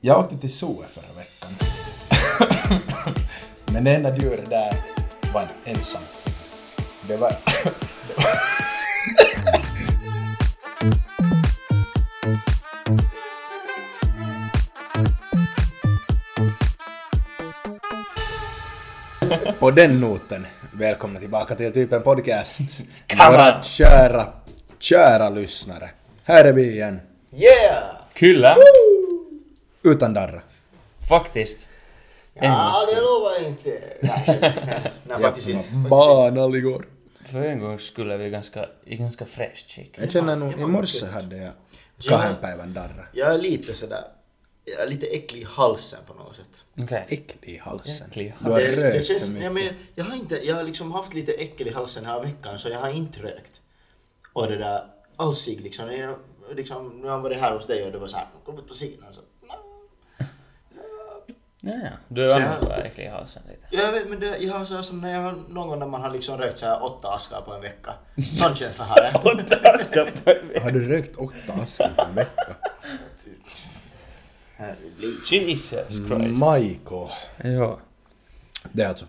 Jag åkte till Soe förra veckan. Men det enda djuret där var en ensam. Det var... det var- På den noten, välkomna tillbaka till Typen Podcast. Våra kära, kära lyssnare. Här är vi igen. Yeah! Kyllä, Utan darra. faktiskt. Ja, det lovar jag inte. Nej, faktiskt inte. Banal igår. För en gång skulle vi ganska, i ganska fräscht skick. Jag känner nog, i morse hade jag kahden päivän darra. Jag är lite sådär, jag är lite äcklig i halsen på något sätt. Okej. Äcklig i halsen. Äcklig Du har Det, det rökt känns, för ja, mycket. men jag har inte, jag har liksom haft lite äckel i halsen den här veckan så jag har inte rökt. Och det där, alsig liksom, jag, liksom, nu har jag varit här hos dig och det var såhär, kom ut på sidan. Så, Ja, ja. Du äcklig i halsen lite. Ja, jag vet, men det, jag har så som när jag har, någon gång när man har liksom rökt så här åtta askar på en vecka. Sån känsla har jag. Har du rökt åtta askar på en vecka? Jesus Christ. Maiko. Ja. Det är alltså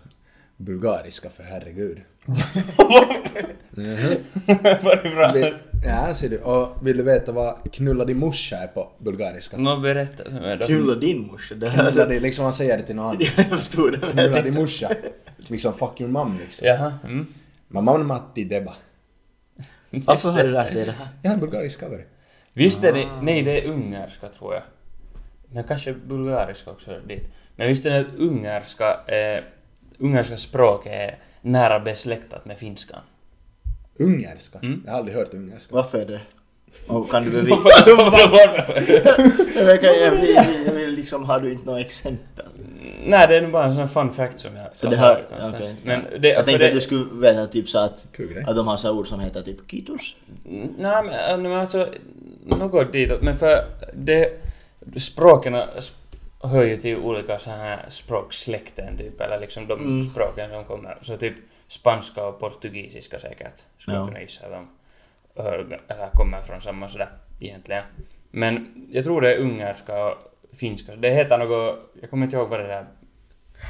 bulgariska för herregud. Var det bra? Vi- Ja, ser du. Och vill du veta vad knulla din morsa är på bulgariska? Nå berätta för mig då. Knulla din morsa. Det Knulla här, din, liksom man säger det till någon annan. jag förstod det. Knulla din morsa. Liksom fuck your mom liksom. Jaha. Mm. Mamma Matti Deba. Varför har du lärt dig det här? Jag har en bulgarisk cover. Visst är det, nej det är ungerska tror jag. Men kanske bulgariska också dit. Men visst är det att ungerska, eh, ungerska språket är nära besläktat med finskan. Ungerska. Mm. Jag har aldrig hört ungerska. Varför är det? Och kan du bevisa? Varför? jag, jag, vill, jag vill liksom, har du inte några exempel? Nej, det är bara en sån fun fact som jag Så har det har, hört någonstans. okej. Men det, jag tänkte det, att du skulle veta typ så att, att de har så ord som heter typ kitos. Nej, men, äh, men alltså, något ditåt. Men för det, språken sp- hör ju till olika så här språksläkten typ, eller liksom de Mm. språken som kommer. Så typ spanska och portugisiska säkert, skulle Ja. kunna gissa de hör, eller kommer från samma sådär egentligen. Men jag tror det är ungerska och finska. Det heter något, jag kommer inte ihåg vad det där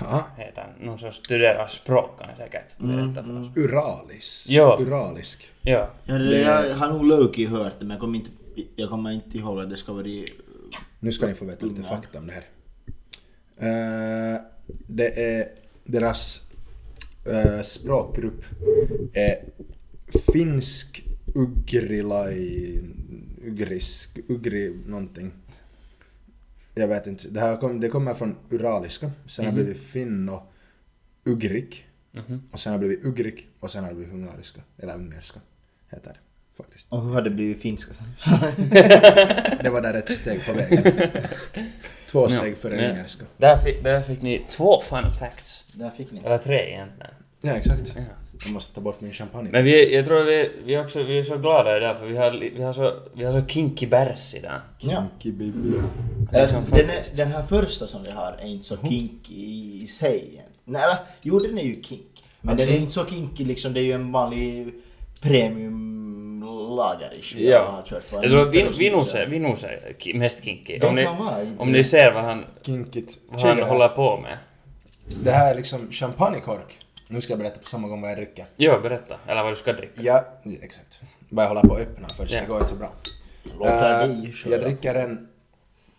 Ja. heter. Någon som studerar språk kan jag säkert Mm, oss. Uralis. Ja. Uralisk. Ja. Ja, det, Det- Jag har nog Loki hört det men jag kommer inte, jag kommer inte ihåg att det ska vara i... Nu ska ni få veta lite fakta om det här. Eh, det är deras eh, språkgrupp är finsk ugrilai ugrisk ugri någonting. Jag vet inte. Det här kom, det kommer från uraliska. Sen har det blivit finno ugrik. Mhm. Och sen har det blivit ugrik och sen har det blivit hungariska. Eller ungerska heter det faktiskt. Och hur har det blivit finska? Det var där ett steg på vägen. Två steg före men- ungerska. Där fick, där fick ni två fun facts. Där fick ni. Eller tre egentligen. Ja, exakt. Ja. Jag måste ta bort min champagne. Men vi, jag tror vi, vi, är också, vi är så glada idag för vi har, vi har, så, vi har så kinky bärs idag. Ja. Kinky baby. Liksom Den, är, den här första som vi har är inte så kinky i sig. Nej, jo den är ju kinky. Men Alltså- den är inte så kinky liksom, det är ju en vanlig premium lagerish vi Ja. har kört på. Jag tror vi, En vi nog snus. ser, vi nog ser ki- mest kinky. Om ni, om ni ser vad han, Kinkigt. vad han håller på med. Det här är liksom champagnekork. Nu ska jag berätta på samma gång vad jag dricker. Jo, berätta. Eller vad du ska dricka. Ja, exakt. Bara hålla på att öppna först, Ja. det går inte så bra. Låter Eh, dig köra. jag dricker en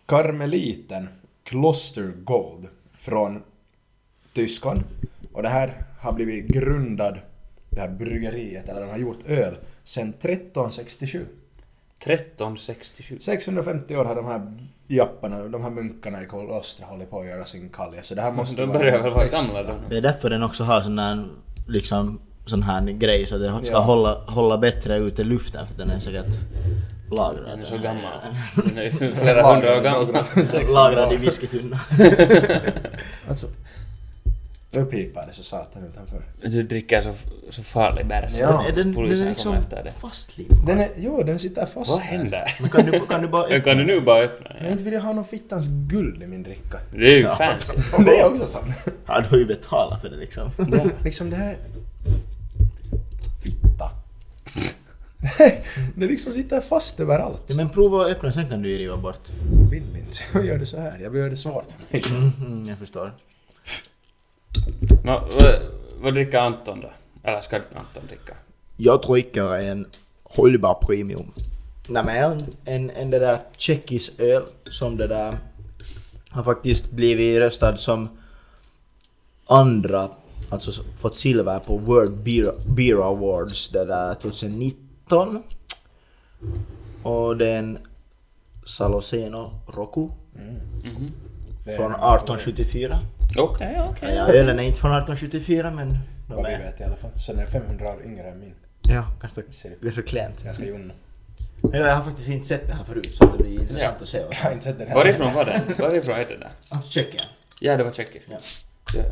karmeliten Kloster Gold från Tyskland. Och det här har blivit grundad, det här bryggeriet, eller de har gjort öl, sedan 1367. 1367. 650 år har de här japparna, de här munkarna i klostret hållit på att göra sin kalja, så det här måste De vara börjar den väl vara gamla då. Det är därför den också har sån här, liksom, sån här grej så det ska Ja. hålla, hålla bättre ute i luften för den är säkert lagrad. Den är så gammal. Den är flera hundra år gammal. Lagrad i whiskytunna. Alltså, nu pipar det så satan utanför. Du dricker så, så farlig bärs. Ja. är den, den Polisen är liksom kommer efter det. fastlimmad. Den är, jo, den sitter fast Vad händer? Men kan du, kan du bara Kan du nu bara öppna Men den? inte vill jag ha någon fittans guld i min dricka. Det är ju Ja. fancy. Det är också sant. Ja, du har ju betalat för det liksom. Ja. liksom det här... Fitta. det liksom sitter fast överallt. Ja, men prova att öppna sen kan du ju riva bort. Vill inte. jag gör det så här. Jag vill göra det svårt. Mm, jag förstår. Vad, vad dricker Anton då? Eller ska Anton dricka? Jag dricker en hållbar premium. Nej men en, en, det där tjeckisk öl som det där har faktiskt blivit röstad som andra, alltså fått silver på World Beer, Beer Awards det där 2019. Och det är en Saloseno Roku Det är- från 1874. Okej, okej. Ja, ölen är inte från 1874 men Vad vi är... vet i alla fall. Så den är 500 år yngre än min. Ja, ganska, Ser du? ganska klent. Ganska junno. Ja, jag har faktiskt inte sett det här förut så det blir intressant Ja. att se. Jag har inte sett den här. Varifrån var den? Varifrån är där? Ah, Tjeckien. Ja, det var tjeckiskt. Ja. Ja.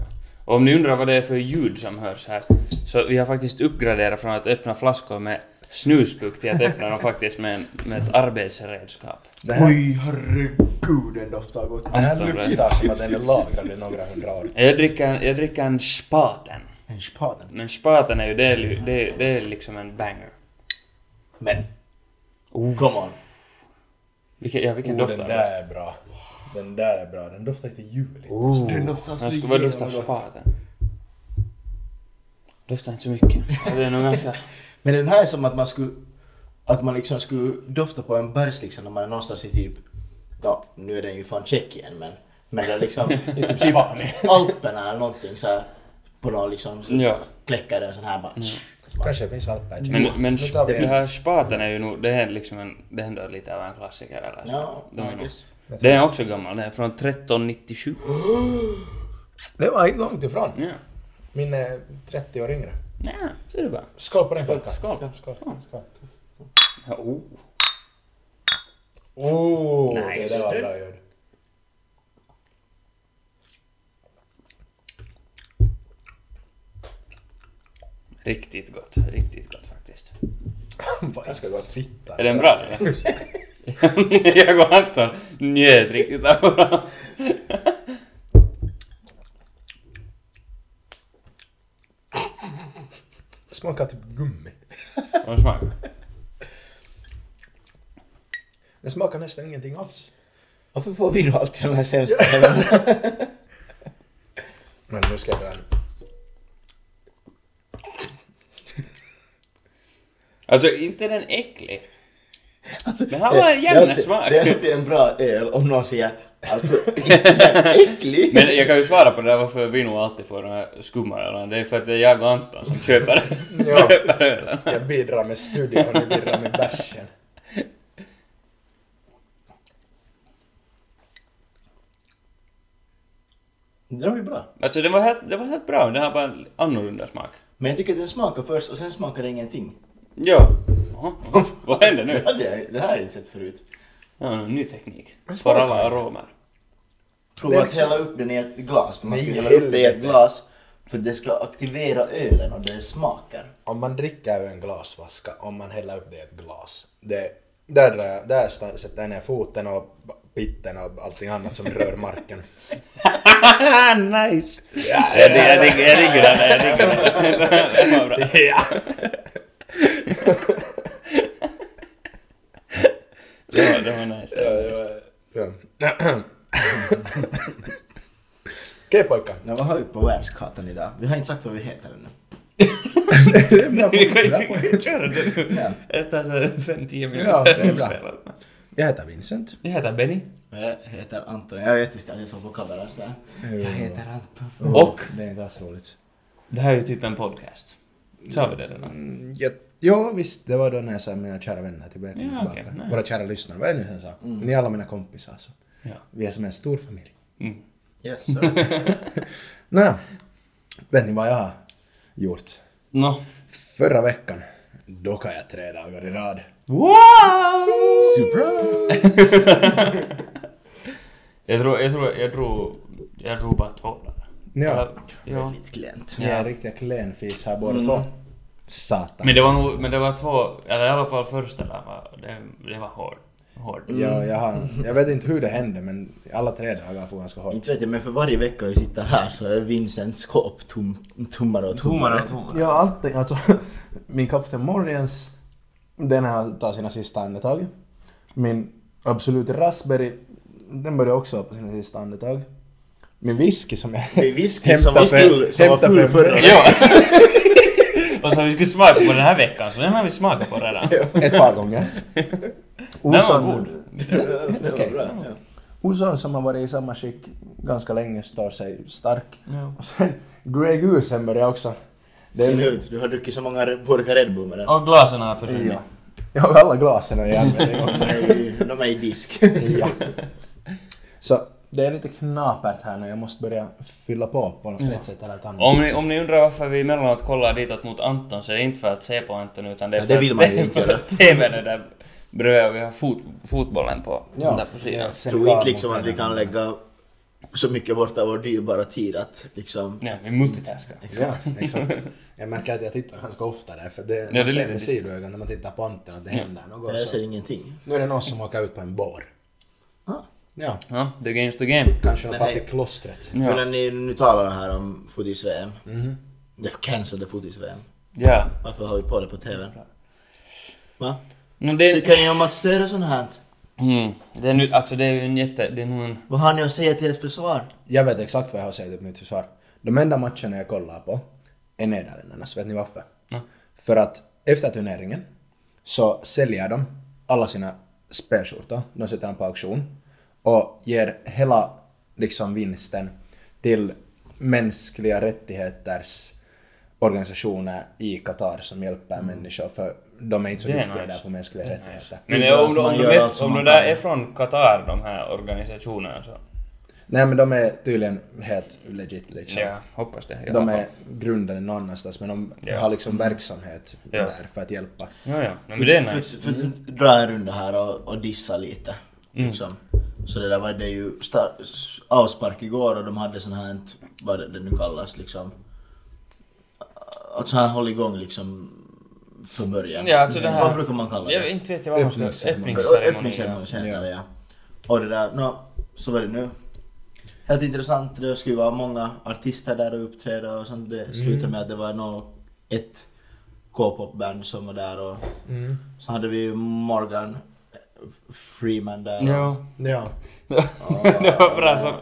Och om ni undrar vad det är för ljud som hörs här, så vi har faktiskt uppgraderat från att öppna flaskor med snusburk till att öppna dem faktiskt med, med ett arbetsredskap. Det här, Oj, herregud den doftar gott. det här Anton luktar som att den är lagrad i några hundra år. Jag dricker, jag dricker en spaten. En spaden. Men spaten är ju, det är, det, är- det är liksom en banger. Men, Oh. come on. Vilken, ja, vilken Oh, doftar den det där är bra. Den där är bra. Den doftar lite juligt. Oh. Den doftar så Men ska- Vad jävla doftar gott. spaten? Doftar inte så mycket. Det är nog ganska... Men den här är som att man skulle... Att man liksom skulle dofta på en bärs liksom när man är någonstans i typ... Ja, nu är den ju från Tjeckien men... Men det är liksom... I typ Spanien. Alperna eller någonting så här, På någon liksom... Så Ja. Kläcker den sån här bara... Kanske det finns alper i Men, men det här spaten är ju nog, det är liksom en, det är ändå lite av en klassiker eller så. Ja, De är den är också gammal, den är från 1397. Det var inte långt ifrån. Ja. Min är 30 år yngre. Ja, ser du bara. Skål på den pojkar. Skål. Skål. Skål. Ja, oh. Oh, Nice. det där var bra ljud. Riktigt gott, riktigt gott faktiskt. Jag ska gå och fitta. Är den bra jag och Anton njöt riktigt av Smakar typ gummi. Vad smakar? Det smakar nästan ingenting alls. Varför får vi då alltid de här sämsta? Men nu ska jag dra en. Alltså inte den äcklig. Den här var en Det är alltid- järnesmak. Det är alltid en bra öl om någon säger alltså äcklig. Men jag kan ju svara på det där varför vi nog alltid får den här skumma ölen. Det är för att det är jag och Anton som köper, Ja. köper ölen. Jag bidrar med studion och ni bidrar med bärsen. Det var ju bra. Alltså det var helt, det var helt bra, den har bara en annorlunda smak. Men jag tycker att den smakar först och sen smakar det ingenting. Ja. Jaha, vad händer Det, nu? hade jag, det här har jag inte sett förut. Ja, en ny teknik. Smakar alla aromer. Prova att hälla upp den i ett glas. För man ska Nej, hälla upp det i ett helvete. glas. För det ska aktivera ölen och det smakar. Om man dricker ur en glasflaska, om man häller upp det i ett glas. Det, där, drar jag- där sta- sätter jag ner foten och pitten och allting annat som rör marken. nice! Ja, jag, jag, jag, jag digger den, jag digger den. Det var bra. Ja! Det var, det var nice. Ja, Det det var nice. var- ja. Okej pojkar. Men vad har vi på världskartan idag? Vi har inte sagt vad vi heter ännu. Vi kan ju köra det nu. Ja. Efter så 5-10 minuter. Ja, det är bra. Jag heter Vincent. Jag heter Benny. Jag heter Anton. Jag vet inte att jag såg på kameran så här. Jag heter Anton. Och Det är inte alls roligt. det här är ju typ en podcast. Sa vi det redan? Mm, ja, visst. Det var då när jag sa mina kära vänner tillbaka. Ja, tillbaka. nej. Våra kära lyssnare. Vad är det nu jag sa? Ni är alla mina kompisar. Så. Ja. Vi är som en stor familj. Mm. Yes, sir. Nåja. Vet ni vad jag har gjort? Nå. Förra veckan dockade jag tre dagar i rad. Wow! Surprise! Jag tror, jag tror, jag drog, jag drog bara två dagar. Ja. Ja. Väldigt klent. Ni är riktiga klenfis här båda Mm. två. Satan. Men det var nog, men det var två, eller i alla fall första där var, det, det var hård. Hård. Ja, jag, har, jag vet inte hur det hände men alla tre dagar får ganska hårt. Inte vet jag, men för varje vecka vi sitter här så är Vincents skåp tom, tommare och tommare. tommare. Ja, allting. Alltså, min Captain Morgens, den har tagit sina sista andetag. Min Absolut Raspberry den börjar också på sina sista andetag. Min whisky som jag Det är whisky som var för- full, som var full för- förra Ja! och så vi skulle smaka på den här veckan, så den har vi smakat på redan. ett par gånger. Den var god. Det var bra. Ja. Som har varit i samma skick ganska länge står sig stark. Ja. Och sen Grey Goosen börjar också. Det är, ut. Du har druckit så många burkar Red Bull med den. Och glasen har försvunnit. ja. Jag har alla glasen i användning också. Är De är i disk. ja. Så det är lite knapert här nu. Jag måste börja fylla på på Ja. ett sätt eller ett annat. Om ni, om ni undrar varför vi emellanåt kollar ditåt mot Anton så är det inte för att se på Anton utan det är Ja, för det vill att man ju inte göra. TVn är där bredvid och vi har fot, fotbollen på, Ja. där på sidan. Jag tror inte liksom att vi kan lägga så mycket bort av vår dyrbara tid att liksom... Ja, vi multitaskar. Ja, exakt. Jag märker att jag tittar ganska ofta där för det, det man är ser lite sidoögon när man tittar på Anton att det händer något. Jag Så. ser ingenting. Nu är det någon som åker ut på en bar. Ja, Ja, the game's the game. kanske de till klostret. Men när Ja. ni nu talar här om fotis-VM. Mhm. Det cancellade fotis-VM. ja. Varför har vi på det på TVn? Va? No, det, Tycker ni om att stödja sånt här? mm, det, är nu, alltså det är ju en jätte... Det är nog en... Vad har ni att säga till ert försvar? Jag vet exakt vad jag har sagt på mitt försvar. De enda matcherna jag kollar på är Nederländernas. Vet ni varför? Ja. För att efter turneringen så säljer de alla sina spelskjortor. De sätter dem på auktion och ger hela liksom vinsten till mänskliga rättigheters organisationer i Qatar som hjälper människor för de är inte så Det duktiga nice. där på mänskliga rättigheter. Men Det är om, de- om, de är, om de där är från Qatar, de här organisationerna så... Nej men de är tydligen helt legit liksom. Ja, hoppas det. De är grundade någon annanstans men de Ja. har liksom verksamhet Ja. där för att hjälpa. Ja, ja. Men det är för, nice. för, för dra en runda här och, och dissa lite. Liksom. Så det där var det ju avspark igår och de hade sån här, vad det nu kallas liksom. Att så här hålla igång liksom från början. Ja, alltså det här- Vad brukar man kalla Jag det? inte vet jag vad man ska... Öppningsceremoni. Öppningsceremoni. Öppningsceremoni ja. Och det där, nå, så var det nu. Helt intressant, det skulle vara många artister där och uppträda och sånt. Det slutade med att det var nå ett K-popband som var där och så hade vi ju Morgan Freeman där. Ja. Ja. det var bra som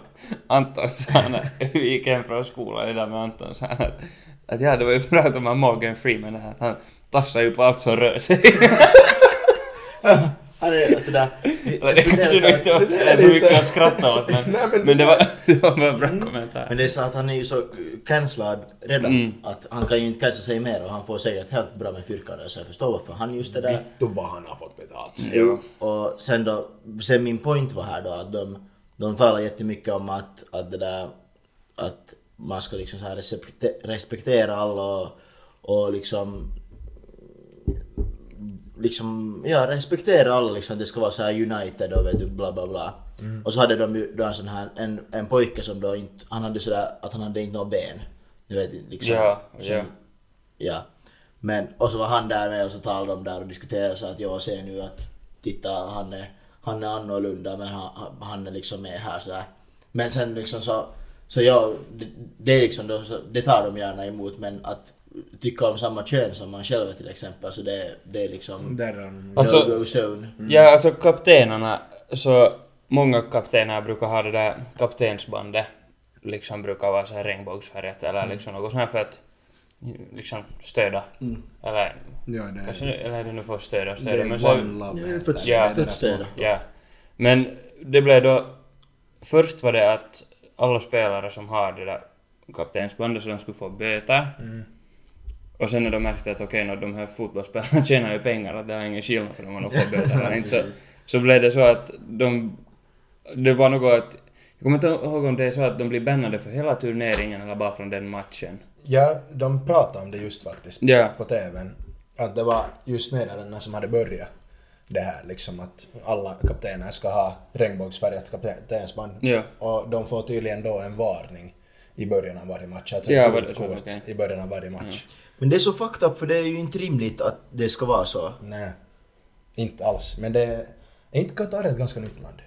Anton sa när vi gick hem från skolan, det där med Anton sa att, att ja, det var ju bra att de har Morgan Freeman där, att han tafsar ju på allt som rör sig. Han är alltså där. Eller det kanske inte var så, mycket att skratta åt men, men, det, var, det var en bra kommentar. Men det är så att han är ju så cancellad redan Mm. att han kan ju inte cancella sig mer och han får säkert helt bra med fyrkare så jag förstår varför han just det där. Vittu vad han har fått betalt. Jo. Och sen då, sen min point var här då att de, de talar jättemycket om att, att det där, att man ska liksom så här respekte, respektera alla och, och liksom liksom, ja respektera alla liksom, det ska vara så här united och vet du bla bla bla. Och så hade de ju då en sån här, en, en pojke som då inte, han hade sådär att han hade inte några ben. Du vet liksom. Ja, som- ja. Ja. Men, och så var han där med och så talade de där och diskuterade så att jag ser nu att titta han är, han är annorlunda men han, han- är liksom med här sådär. Men sen liksom så, så jag, det, det liksom då, så, det tar de gärna emot men att tycka om samma kön som man själv är till exempel så det, det är liksom Där är. Alltså- no-go zone. Ja, alltså kaptenerna, så många kaptener brukar ha det där kaptensbandet, liksom brukar vara så här regnbågsfärgat eller liksom något sånt här för att liksom stödja. Eller Ja, det kanske, är, eller är det nu för att stödja och det är Men så, One Love. Ja, för- det. ja, Det är för deras stöd. motto. ja. Men det blev då, först var det att alla spelare som har det där kaptensbandet så de skulle få böter. Och sen när de märkte att okej, okay, de här fotbollsspelarna tjänar ju pengar, att det har ingen skillnad för dem om de får böter eller inte. Så, så blev det så att de... Det var något att... Jag kommer inte ihåg om det är så att de blir bannade för hela turneringen eller bara från den matchen. Ja, de pratade om det just faktiskt Ja. på TVn. Att det var just Nederländerna som hade börjat det här liksom att alla kaptener ska ha regnbågsfärgat kaptensband. Ja. Och de får tydligen då en varning i början av varje match. Alltså Ja, ett gult kort Okej. i början av varje match. Men det är så fucked up för det är ju inte rimligt att det ska vara så. Nej, inte alls. Men det är, är inte Qatar ett ganska nytt land?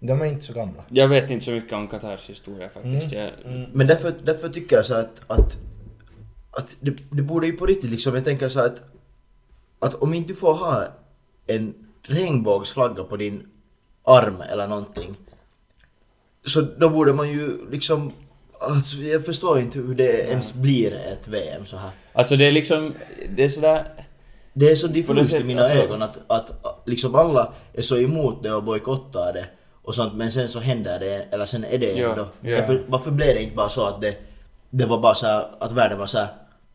De är inte så gamla. Jag vet inte så mycket om Qatars historia faktiskt. Jag, Men därför, därför tycker jag så att, att, att det, det borde ju på riktigt liksom, jag tänker så att, att om inte du får ha en regnbågsflagga på din arm eller någonting, så då borde man ju liksom... Alltså, jag förstår inte hur det ens blir ett VM så här. Alltså det är liksom, det är sådär... Det är så diffust i mina alltså- ögon att, att liksom alla är så emot det och bojkottar det och sånt men sen så händer det, eller sen är det Ja, ändå. ja. Varför, varför blev det inte bara så att det, det var bara så här, att världen var så här.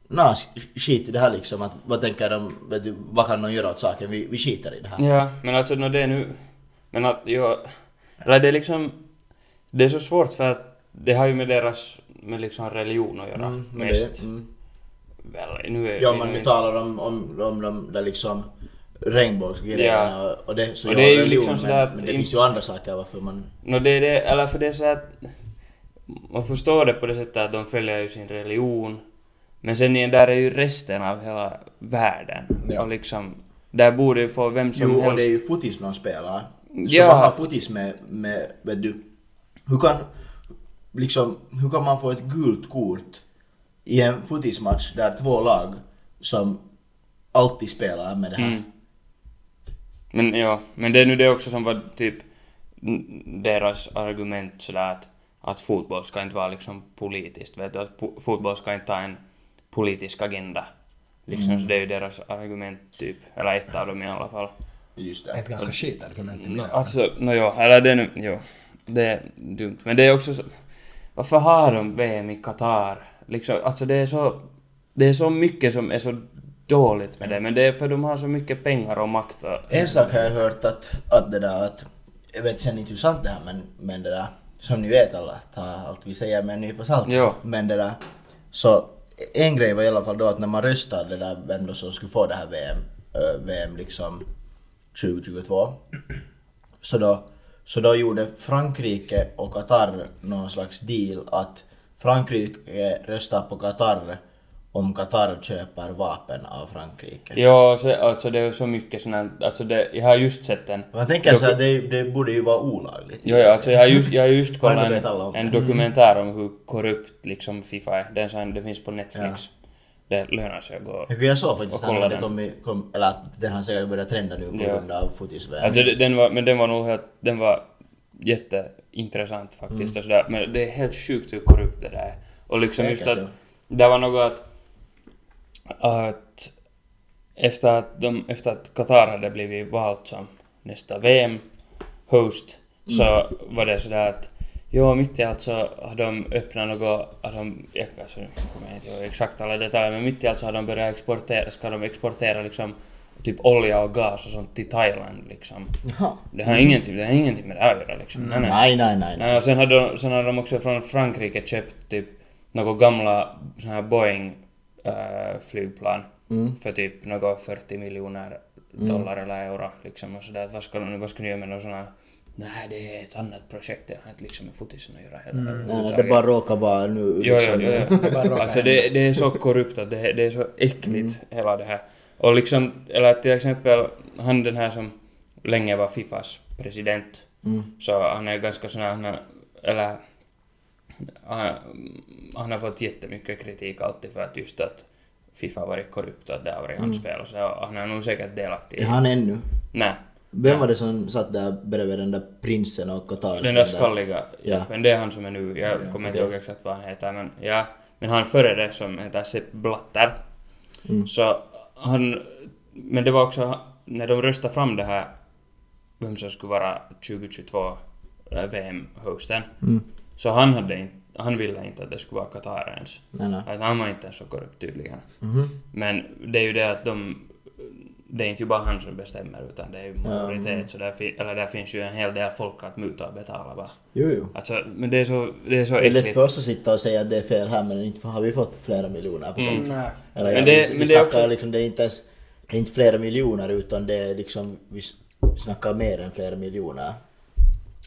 Nah, sk- skit i det här liksom. Att, vad tänker de, vet du, vad kan de göra åt saken? Vi, vi skiter i det här. Ja, men alltså när det är nu... Men att, ja... Eller det är liksom... Det är så svårt för att det har ju med deras, med liksom religion att göra. Mm, mest. det, mm. Väl, nu är Ja vi men inte- talar de om, om de där liksom regnbågsgrejerna Ja. och, och det så Och det är ju religion, liksom sådär men, att men det inte- finns ju andra saker varför man... No, det är det, eller för det är så att man förstår det på det sättet att de följer ju sin religion. Men sen är- där är ju resten av hela världen. Ja. Och liksom, där borde ju få vem som Jo, och helst... det är ju fotis de spelar. Så Ja. vad har fotis med, med, vet du, hur kan, liksom, hur kan man få ett gult kort i en fotismatch där två lag som alltid spelar med det här. Mm. Men ja, men det är nu det också som var typ deras argument sådär att, att fotboll ska inte vara liksom politiskt, vet du, att po- fotboll ska inte ha en politisk agenda. Liksom, Mm. så det är ju deras argument typ, eller ett av dem i alla fall. Just Ett det. ganska skitargument i mina ögon. Alltså, no, jo, eller det är nu, jo, det är dumt. Men det är också så, varför har de VM i Qatar? Liksom, alltså det är så, det är så mycket som är så dåligt med det, men det är för de har så mycket pengar och makt och, En sak har jag hört att, att det där att, jag vet sen inte hur sant det här men, men det där, som ni vet alla, ta allt vi säger med en nypa salt. Jo. Men det där, så en grej var i alla fall då att när man röstade det där vem då som skulle få det här VM, ö, VM liksom 2022. Så då, så då gjorde Frankrike och Qatar någon slags deal att Frankrike röstar på Qatar om Qatar köper vapen av Frankrike. Jo, så, alltså det är så mycket såna, alltså det, jag har just sett en... Man tänker så doku- här, det, det borde ju vara olagligt. Jo, ja, alltså jag har just, jag har just kollat en, en dokumentär om hur korrupt liksom Fifa är. Den, det finns på Netflix. Det lönar sig att gå. Jag såg faktiskt att det den. kom, kom, eller att den har säkert börjat trenda nu på Ja. grund av fotis Alltså den var, men den var nog helt, den var jätteintressant faktiskt Mm. och sådär. Men det är helt sjukt hur korrupt det där är. Och liksom just att, det var något att, att efter att de, efter att Qatar hade blivit valt som nästa VM-host så Mm. var det sådär att Jo, mitt i allt så har de öppnat något, att de, jag, alltså, jag kommer inte ihåg exakt alla detaljer, men mitt i allt så har de börjat exportera, ska de exportera liksom typ olja och gas och sånt till Thailand liksom. Jaha. Det har, ingenting, det har ingenting med det att göra liksom. Nej, nej. Nej, nej, nej. nej och sen har, de, sen har de också från Frankrike köpt typ några gamla såna här Boeing äh, flygplan Mm. för typ några 40 miljoner dollar eller euro liksom och sådär. Vad ska vad ska de göra med några såna Nej, det är ett annat projekt. Det har inte liksom med fotisen att göra heller. Nej, det bara råkar vara nu Jo, jo, liksom. jo, Det bara jo. Alltså det, det är så korrupt att det, det är så äckligt hela det här. Och liksom, eller till exempel han den här som länge var Fifas president. Mm. Så han är ganska sån här, eller han, han har fått jättemycket kritik alltid för att just att Fifa har varit korrupt och att det har varit hans fel och så. Han är nog säkert delaktig. Är han ännu? Nej. Vem var det som satt där bredvid den där prinsen och Qatar? Den där skalliga Ja. jappen, det är han som är nu, jag Ja, kommer inte ihåg exakt vad han heter men ja, men han före det som heter Sepp Blatter. Mm. Så han, men det var också när de röstade fram det här, vem som skulle vara 2022 äh, VM-hosten, Mm. så han hade inte, han ville inte att det skulle vara Qatar ens. Nej, nej. Att han var inte ens så korrupt tydligen. Mhm. Men det är ju det att de det är inte ju bara han som bestämmer utan det är ju majoritet så där, fi- eller där finns ju en hel del folk att muta och betala va. Jo, jo. Alltså, men det är så, det är så Det är lätt äckligt. för oss att sitta och säga att det är fel här men inte har vi fått flera miljoner på Mm. Nej. Eller Men ja, det- vi, men vi det är snackar också- liksom, det är inte ens, det är inte flera miljoner utan det är liksom, vi snackar mer än flera miljoner.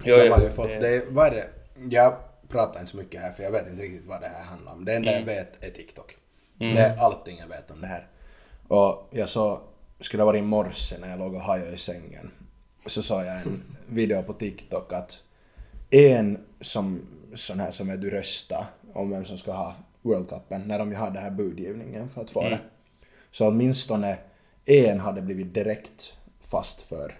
Jo, de jo, har ju fått, det- det, vad är det? Jag pratar inte så mycket här för jag vet inte riktigt vad det här handlar om. Det enda Mm. jag vet är TikTok. Mm. Det är allting jag vet om det här. Och jag såg, skulle ha varit i morse när jag låg och hajade i sängen, så såg jag en video på TikTok att en som, sån här som är du röstar om vem som ska ha World Cupen, när de ju har den här budgivningen för att få Mm. det. Så åtminstone en hade blivit direkt fast för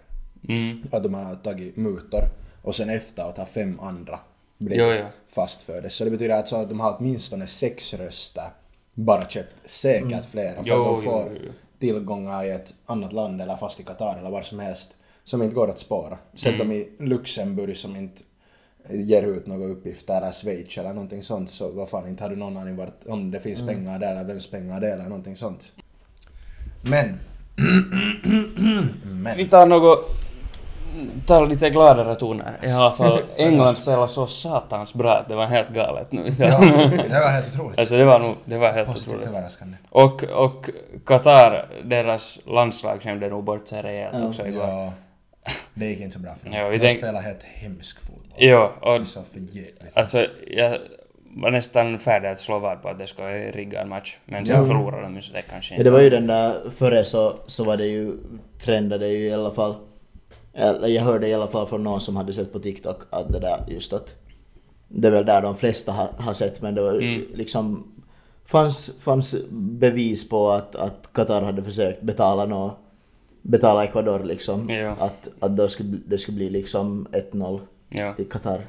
Mm. att de har tagit mutor och sen efteråt har fem andra blir Jo, jo. fast för det. Så det betyder alltså att de har åtminstone sex röster, bara köpt säkert flera, för Mm. Jo, att de får jo. Tillgångar i ett annat land eller fast i Qatar eller var som helst som inte går att spara. Sätt Mm. dem i Luxemburg som inte ger ut några uppgifter eller Schweiz eller någonting sånt så vad fan inte har du någon aning vart, om det finns Mm. pengar där eller vems pengar det är eller någonting sånt. Men... Men... Vi tar något... tar lite gladare toner. I alla fall, England spelade så satans bra att det var helt galet nu. Ja, det var helt otroligt. Alltså det var nog, det var helt Positivt otroligt. överraskande. Och, och Qatar, deras landslag skämde nog bort sig rejält Ja. också igår. Ja, det gick inte så bra för dem. Ja, De tänk- spelar helt hemsk fotboll. Jo, och Det är så alltså jag var nästan färdig att slå vad på att det ska vara en match. Men sen Ja. förlorade de ju så det kanske Ja, inte det var ju den där, före så, så var det ju, trendade ju i alla fall, eller jag hörde i alla fall från någon som hade sett på TikTok att det där just att, det är väl där de flesta har, har sett men det var Mm. liksom, fanns, fanns bevis på att, att Qatar hade försökt betala nå betala Ecuador liksom, Ja. att, att det, skulle, bli- det skulle bli liksom 1-0 Ja, till Qatar.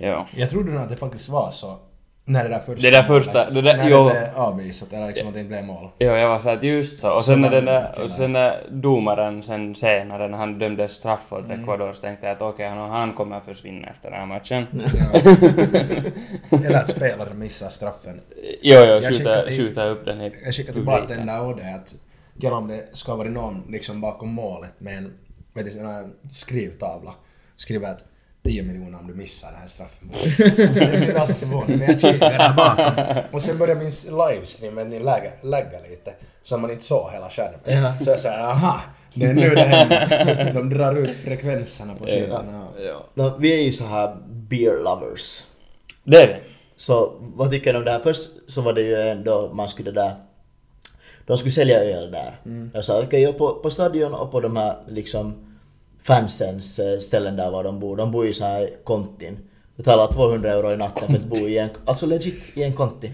ja. Jag trodde nog att det faktiskt var så när det där första Det där första- målet, det där- när jo. det blev avvisat eller liksom att det inte blev mål. Jo, jag var såhär att just så. Och sen när den där, och sen när domaren sen senare när han dömde straff åt Mm. Ecuador så tänkte jag att okej, han, han kommer försvinna efter den här matchen. Eller att spelaren missar straffen. Jo, jo, skjuta, upp den i Jag skickade till publiken. bartender och det att gälla om det ska varit någon liksom bakom målet med en sån här skrivtavla. Skriver att 10 miljoner om du missar den här straffen. det skulle ganska förvånande men jag kikade där bakom. Och sen började min livestream lägga, lägga lite. Så man inte såg hela skärmen. Ja. Så jag sa aha, det är nu det händer. De drar ut frekvenserna på skyltarna. Ja. Nå, vi är ju så här beer lovers. Det är det. Så vad tycker ni om det här? Först så var det ju ändå, man skulle där, de skulle sälja öl där. Jag sa okej, och på, på stadion och på de här liksom fansens ställen där var de bor, de bor i så här kontin. Betalar 200 euro i natten för att bo i en, alltså legit i en konti.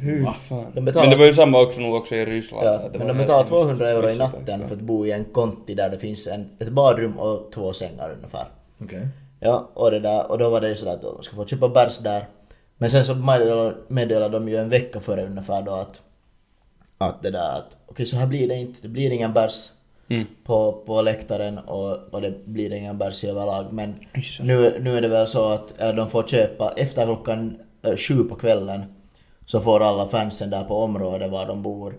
Fan. De betalar- Men det var ju samma också nog också i Ryssland. Ja, men de betalar hemskt. 200 euro i natten för att bo i en konti där det finns en, ett badrum och två sängar ungefär. Okej. Ja, och det där, och då var det ju sådär att de ska få köpa bärs där. Men sen så meddelade, de ju en vecka före ungefär då att, att det där att okej så här blir det inte, det blir ingen bärs Mm. på, på läktaren och, och det blir ingen bärs överlag. Men Issa. nu, nu är det väl så att eller de får köpa efter klockan eh, sju på kvällen så får alla fansen där på området var de bor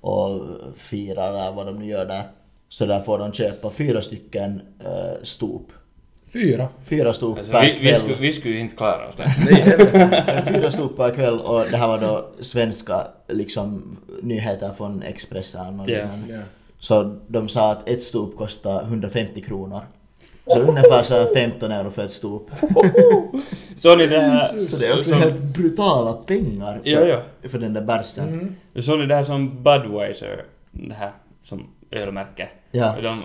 och firar eller vad de nu gör där. Så där får de köpa fyra stycken eh, stop. Fyra. Fyra stop Alltså, per vi, vi, kväll. skulle, vi skulle ju inte klara oss där. Fyra stop per kväll och det här var då svenska liksom nyheter från Expressen och Ja. liknande. Ja. Så de sa att ett stop kostar 150 kronor. Så ungefär så här 15 euro för ett stop. Såg ni det här? Så det är också som- helt brutala pengar för, Ja, ja. för den där bärsen. Såg ni det här som Budweiser, det här som ölmärke? Ja, De,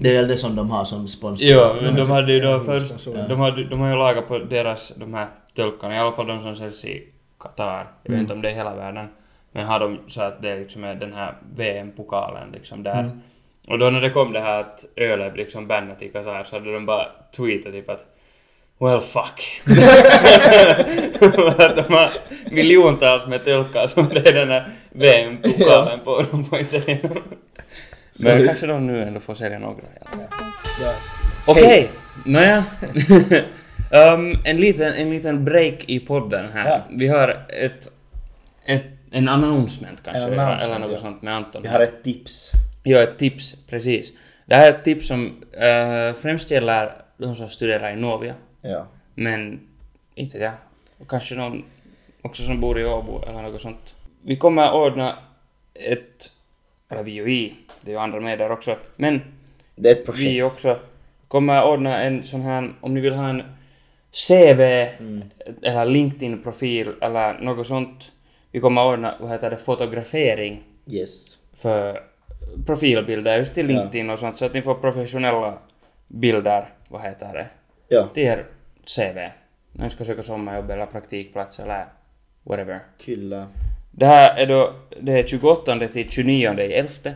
det är väl det som de har som sponsor. jo, men de hade ju då först, de, hade, de har ju lagat på deras, de här tölkarna, i alla fall de som säljs i Qatar, jag vet inte om det är hela världen, men har de så att det liksom är den här VM-pokalen liksom där. Mm. Och då när det kom det här att ölet liksom bannat i Qatar så hade de bara tweetat typ att Well fuck. att de har miljontals med tölkar som det är den här VM-pokalen på. De får inte sälja. Men kanske de nu ändå får sälja några i alla fall. Ja. Okej, nåja. um, en, liten, en liten break i podden här. Ja. Vi har ett, ett, en announcement kanske, En announcement, eller något ja. sånt med Anton. Vi har ett tips. Jo, ett tips, precis. Det här är ett tips som eh, främst gäller de som studerar i Novia. Ja. Men inte jag. Och Kanske någon också som bor i Åbo eller något sånt. Vi kommer ordna ett, eller vi och vi, det är ju andra med där också, men Det är ett projekt. vi också kommer ordna en sån här, om ni vill ha en CV Mm. eller LinkedIn-profil eller något sånt. Vi kommer ordna, vad heter det, fotografering Yes. för profilbilder just till Ja. LinkedIn och sånt så att ni får professionella bilder, vad heter det, Ja. till er CV. När ni ska söka sommarjobb eller praktikplats eller whatever. Kyllä. Det här är då, det är 28 till 29 i 11.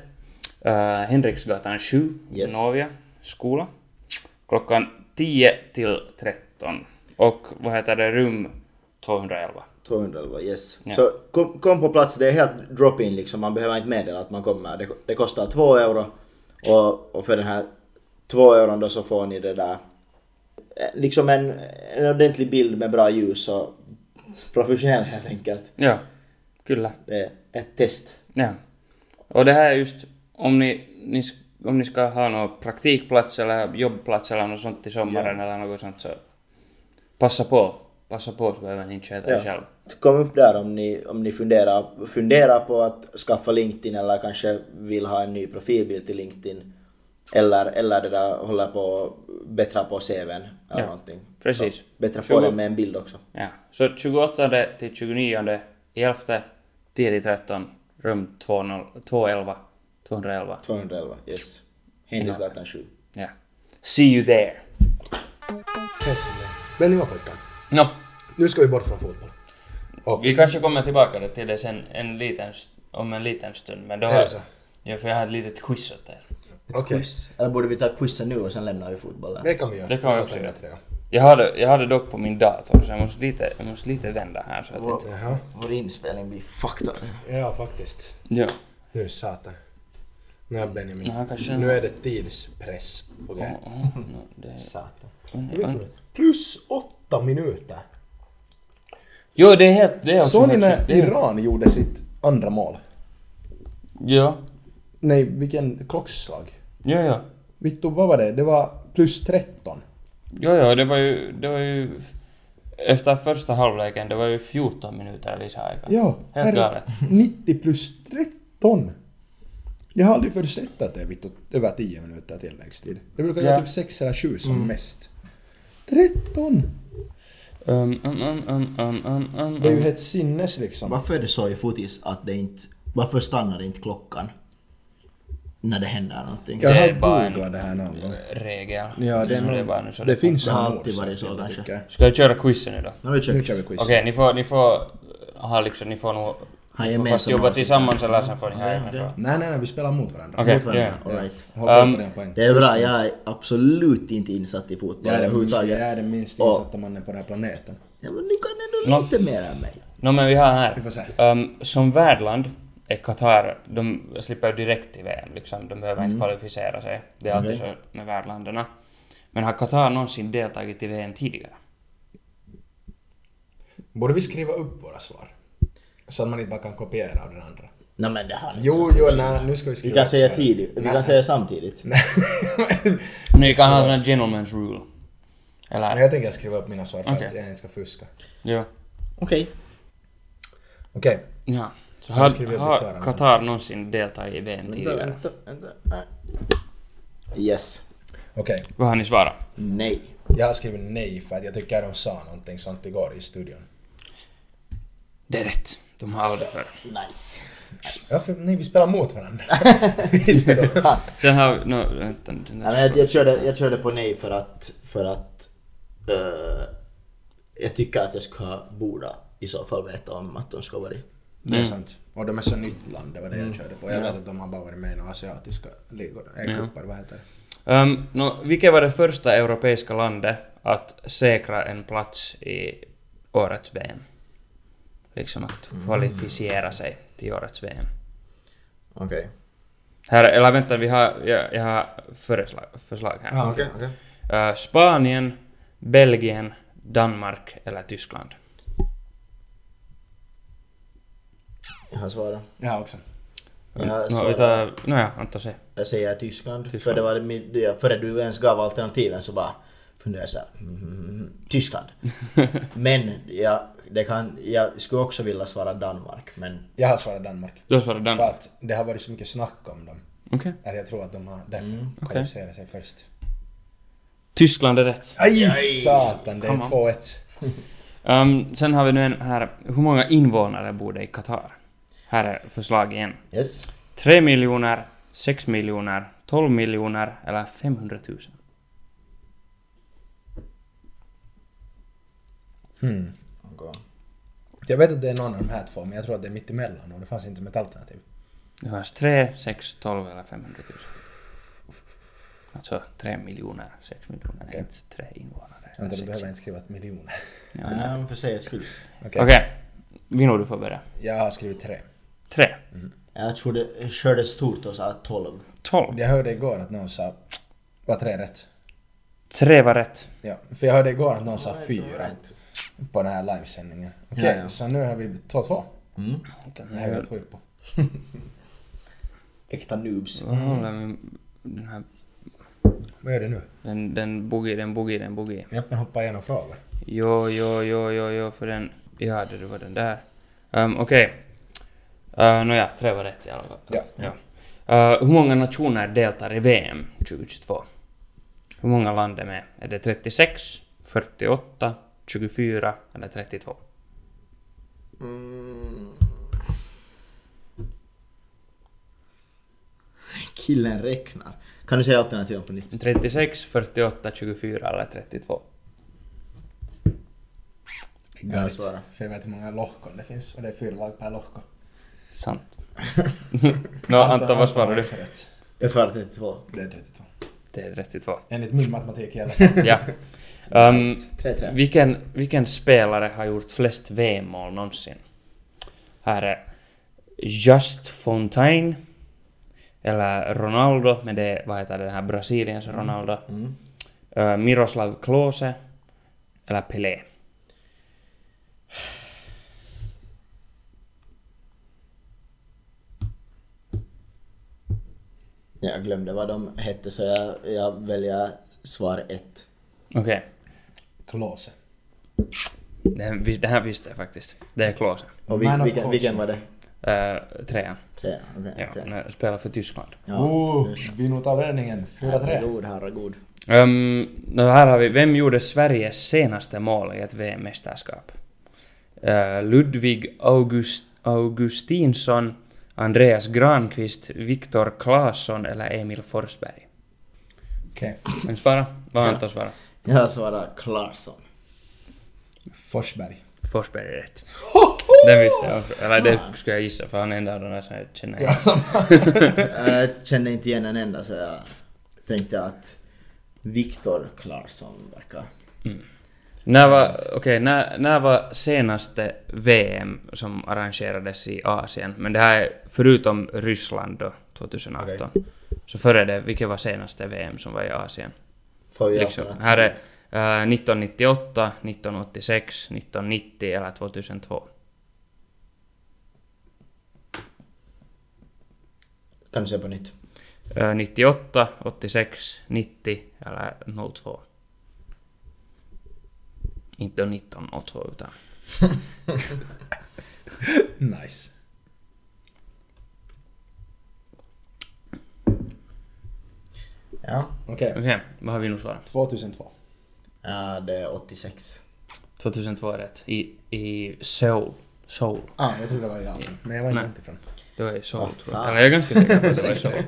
Uh, Henriksgatan 7, Yes. Novia skola. Klockan 10 till 13. Och vad heter det, rum 211. 211, yes. Ja. Så kom, kom på plats, det är helt drop-in liksom, man behöver inte meddela att man kommer. Det, det kostar 2 euro och, och för den här 2 euron då så får ni det där eh, liksom en, en ordentlig bild med bra ljus och professionell helt enkelt. Ja, kyllä. Det är ett test. Ja. Och det här är just om ni, ni, om ni ska ha någon praktikplats eller jobbplats eller något sånt i sommaren eller något sånt så passa på. Passa på så behöver ni inte sköta er Ja. själv. Kom upp där om ni, om ni funderar, funderar på att skaffa LinkedIn eller kanske vill ha en ny profilbild till LinkedIn. Eller, eller det där håller på att bättra på CVn eller Ja, någonting. precis. Så bättra på Tjugo- den med en bild också. Ja. Så 28 till 29 11 10 till 13 rum 20 211 211. 211, yes. Henriksgatan 7. Ja. See you there. Ni var pojkar. Nå, Nu ska vi bort från fotboll. Och vi kanske kommer tillbaka till det sen en liten, om en liten stund men då det så? Ja, för jag har ett litet quiz åt er. Okej. Quiz. Eller borde vi ta quizen nu och sen lämnar vi fotbollen? Det kan vi göra. Det kan vi också göra. ja. Jag hade, jag hade dock på min dator så jag måste lite, jag måste lite vända här så att Vår, inte... Jaha. vår inspelning blir fucked. Ja, faktiskt. Ja. Nu satan. Nu är Benjamin. Ja, kanske- Nu är det tidspress på Oh, det. oh, no, det... Satan. Und, und, Plus åtta minuter. jo, det är helt... Det är Såg ni när är- Iran gjorde sitt andra mål? Ja. Nej, vilken klockslag. Ja, ja. Vittu, vad var det? Det var plus 13. Jo, jo, det var ju... Det var ju... Efter första halvleken, det var ju 14 minuter lisäaika. Ja, Helt galet. 90 plus 13. Jag har aldrig förr sett att det är vittu över 10 minuter tilläggstid. Det brukar Ja. vara typ 6 eller 7 som mest. 13! Um, um, um, um, um, um, um, Det är ju helt sinnes liksom. Varför är det så i fotis att det inte... Varför stannar inte klockan? När det händer någonting. Jag Det har är bara en- googlat det här någon gång. regel. Ja, det, är bara nu så det, finns Det har någon alltid varit så kanske. Ska jag köra quizen nu då? Nu kör vi quiz. Okej, ni får, ni får ha liksom, ni får nog... Ha Ni får fast gemensamma jobba avsnitt. tillsammans eller sen får ni ha okej. så. Nej, nej, nej, vi spelar mot varandra. Okej, Mot varandra, ja. alright. Håll koll Um, på. Det är bra, jag är absolut inte insatt i fotboll Jag är, den minst, jag är den minst insatta mannen på den här planeten. Ja, men ni kan ändå Nå. lite mer än mig. Nå men vi har här. Vi får se. Um, som värdland är Qatar, de slipper direkt till VM liksom. De behöver inte kvalificera sig. Det är alltid Okej. så med värdländerna. Men har Qatar någonsin deltagit i VM tidigare? Borde vi skriva upp våra svar? Så att man inte bara kan kopiera av den andra. Nej men det har ni Jo, jo, nej, nu ska vi Vi skriva kan upp säga tidigt, vi kan säga samtidigt. Ni kan ha sån här gentleman's rule. Men Eller? jag tänker skriva upp mina svar för Okej. att jag inte ska fuska. Jo. Okej. Okej. Ja. Så Jag har, skriver upp har ditt svar, Qatar någonsin deltagit i VM tidigare? vänta, vänta. Nej. Yes. Okej. Vad har ni svarat? Nej. Jag har skrivit nej för att jag tycker de sa någonting sånt igår i studion. Det är rätt. De har aldrig förr. Nice. Ja, för, nej, vi spelar mot varandra. Just det då. Sen har vi... No, vänta, Nej, jag, jag, körde, jag körde på nej för att, för att eh, jag tycker att jag ska borde i så fall veta om att de ska vara Det är sant. Och de är så nytt land, det var det jag körde på. Jag Ja. vet att de har bara varit med i några asiatiska ligor. Ja. grupper, vad heter det? Um, no, vilket var det första europeiska landet att säkra en plats i årets VM? Liksom att kvalificera sig till årets VM. Okej. Här, eller vänta, vi har, jag, jag har förslag, förslag här. Ah, Okej, okej. Uh, Spanien, Belgien, Danmark eller Tyskland? Jag har svarat. Jag har också. Jag har no, tar, no, ja, Anton se. Jag säger Tyskland. Tyskland. För det var min, det- före du ens gav alternativen så bara funderade jag såhär. Mm, Tyskland. men jag, det kan, jag skulle också vilja svara Danmark men Jag har svarat Danmark. Du har svarat För Danmark? att det har varit så mycket snack om dem. Okej. Att jag tror att de har därför Mm, okej. kvalificerat sig först. Tyskland är rätt. Aj, satan, det är Come on. 2-1. Um, sen har vi nu en här, hur många invånare bor det i Qatar? Här är förslag igen. yes. 3 miljoner, 6 miljoner, 12 miljoner eller 500 000? Hmm. Jag vet att det är någon av de här två, men jag tror att det är mitt emellan och det fanns inte som ett alternativ. Det fanns 3, 6, 12 eller 500 000. Alltså 3 miljoner, 6 miljoner, Okej. inte 3 invånare. Vänta, du behöver inte skriva ett miljoner. Ja, Nej, men för säkerhets skull. Okej. Okej. Vino, du får börja. Jag har skrivit tre. Tre. Jag tror det körde stort och sa 12. Tolv. Jag hörde igår att någon sa... Var tre rätt? Tre var rätt. Ja, för jag hörde igår att någon sa fyra på den här livesändningen. Okej, Ja, ja. så nu har vi 2-2. Mm. Den Det här- är helt sjukt på. Äkta noobs. Min... Den här... Vad gör du nu? Den, den boogie, den boogie, den boogie. Jag kan hoppa igenom frågor. Jo, jo, jo, jo, jo, för den... Ja, det var den där. Um, Okej. Uh, Nåja, tre var rätt i alla fall. Ja. ja. Uh, hur många nationer deltar i VM 2022? Hur många land är med? Är det 36, 48, 24 eller 32? Mm. Killen räknar. Kan du säga alternativen på nytt? 36, 48, 24 eller 32? Jag svarar. För jag vet hur många lohkon det finns och det är fyra lag per lohko. Sant. Nå, Anton, vad svarar du? Jag svarar 32. Det är 32. Det är 32. Enligt min matematik i alla fall. Ja. Um, Nice. 3-3. vilken, vilken spelare har gjort flest VM-mål någonsin? Här är Just Fontaine, eller Ronaldo, men det är, vad heter det, den här Brasiliens Ronaldo, Mm. uh, Miroslav Klose, eller Pelé. Jag glömde vad de hette så jag, jag väljer svar 1. Okej, Klose. det, här- det här visste jag faktiskt. Det är Klose. Och vi, Man of vilken, course. vilken var det? Uh, trean. 3? Okej. Ja, okay. spelar för Tyskland. Ja, oh, vi nog tar ledningen. 4-3. Herregud, herregud. Um, nu här har vi, vem gjorde Sveriges senaste mål i ett VM-mästerskap? Uh, Ludvig August, Augustinsson, Andreas Granqvist, Viktor Claesson eller Emil Forsberg? Okej. Vem svarar? Vad har Ja. Anton svarat? Jag svarar Klarsson. Forsberg. Forsberg är rätt. Den visste jag. Eller det skulle jag gissa för han är en av de där som jag känner igen. jag kände inte igen en enda så jag tänkte att Viktor Klarsson verkar... När var, okej, när, när var senaste VM som arrangerades i Asien? Men det här är förutom Ryssland då, 2018. Så före det, vilket var senaste VM som var i Asien? Får vi Liksom, alternativ? här är eh, 1998, 1986, 1990 eller 2002. Kan du säga på nytt? Eh, 98, 86, 90 eller 02. Inte då 19 och 2 utan... Nice. Ja. Okej. Okej, vad har vi nu svarat? 2002. Ja, det är 86. 2002 är rätt. I, i Seoul. Seoul. Ah, jag trodde det var jag. Men jag var inte långt ifrån. Det var i Seoul Vad tror jag. Eller jag är ganska säker på att det var i Seoul.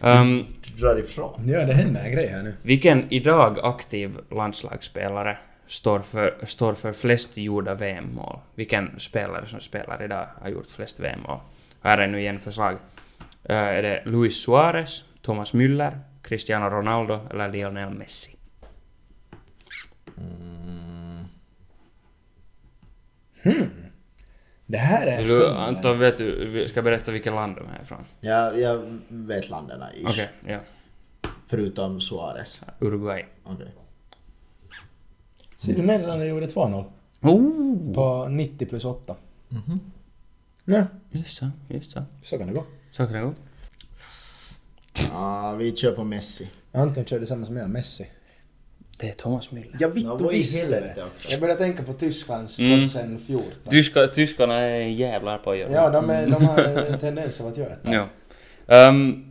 Um, Du drar ifrån. Ja, det händer en grej här nu. vilken idag aktiv landslagsspelare står för, står för flest gjorda VM-mål? Vilken spelare som spelar idag har gjort flest VM-mål? Här är nu igen förslag. Uh, är det Luis Suarez, Thomas Müller, Cristiano Ronaldo eller Lionel Messi? Det här är Du, spännande. Anton, vet du, ska berätta vilket land de är ifrån? Jag, jag vet länderna ish. Okej, ja. Förutom Suarez. Uruguay. Okej. Ser du Nederländerna gjorde 2-0? Oh! På 90 plus 8. Ja, Just så, just så. så kan det gå. Så kan det gå. Ja, vi kör på Messi. Anton körde samma som jag, Messi. Det är Thomas Müller. Jag vad i visste det. Jag började tänka på Tysklands Mm. 2014. Tyska, tyskarna är jävlar på att göra. Ja, de, är, de har en tendens av att göra det. Ja. Ehm,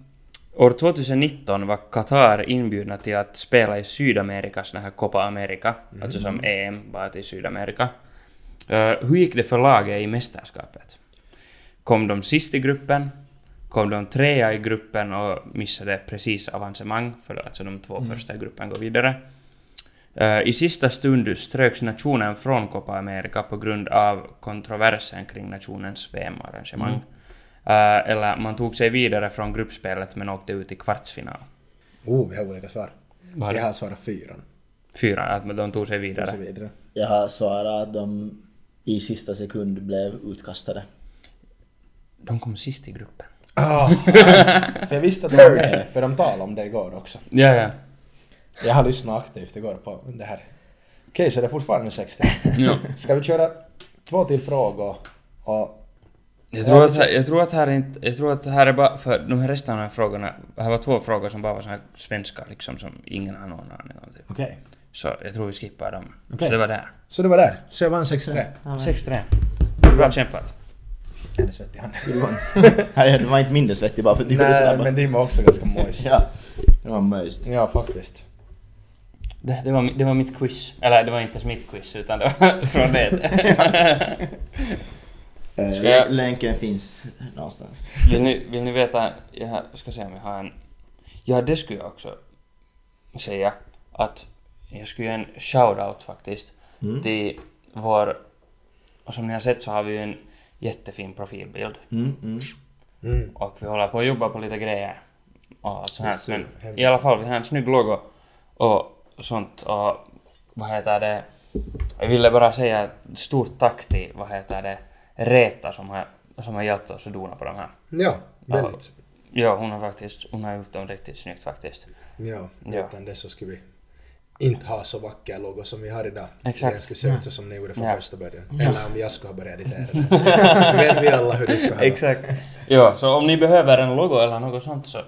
år 2019 var Qatar inbjudna till att spela i Sydamerikas den här Copa America, alltså som EM, bara till Sydamerika. Eh, hur gick det för laget i mästerskapet? Kom de sist i gruppen? Kom de trea i gruppen och missade precis avancemang, för då, alltså de två första i gruppen går vidare. Eh, I sista stund ströks nationen från Copa America på grund av kontroversen kring nationens VM-arrangemang. Eh, eller man tog sig vidare från gruppspelet men åkte ut i kvartsfinal. Oh, vi har olika svar. Vad är Jag det? har svarat fyran. Fyra, att de tog sig vidare. Jag har svarat att de i sista sekund blev utkastade. De kom sist i gruppen. Ah, för jag visste att de var med, för de talade om det igår också. Ja, ja. Jag har lyssnat aktivt igår på det här. Okej, så det är fortfarande 60. ja. Ska vi köra två till frågor? Och Jag tror, att, jag tror att här är inte, jag tror att här är bara, för de här resten av de här frågorna, här var två frågor som bara var såna här svenska liksom som ingen har någon aning om typ. okej. Så jag tror vi skippar dem. Okej. Så det var där. Så det var där. Så jag vann 63. 6-3. Bra kämpat. Jag är svettig han. Nej, det var inte mindre svettig bara för att du var Nej, snabb. men din var också ganska moist. Ja, det var möjligt. Ja, faktiskt. Det, det, var, det var mitt quiz. Eller det var inte ens mitt quiz utan det var från det. Eh, Ska jag- Länken finns någonstans. vill, ni, vill ni veta, jag ska se om jag har en... Ja, det skulle jag också säga. Att jag skulle göra en shout-out faktiskt Mm. till vår... Och som ni har sett så har vi ju en jättefin profilbild. Mm, mm. Mm. Och vi håller på att jobba på lite grejer. Och sånt här. Men hemskt i alla fall, vi har en snygg logo och sånt. Och vad heter det? Jag ville bara säga stort tack till, vad heter det, Reta som har, som har hjälpt oss att dona på de här. Ja, väldigt. Ja, hon har faktiskt, hon har gjort dem riktigt snyggt faktiskt. Ja, Ja. utan det så skulle vi inte ha så vacker logo som vi har idag. Exakt. Den skulle se ut så som ni gjorde från Ja. första början. Eller om jag skulle ha börjat editera den. Så vet vi alla hur det ska ha gått. Ja, så om ni behöver en logo eller något sånt så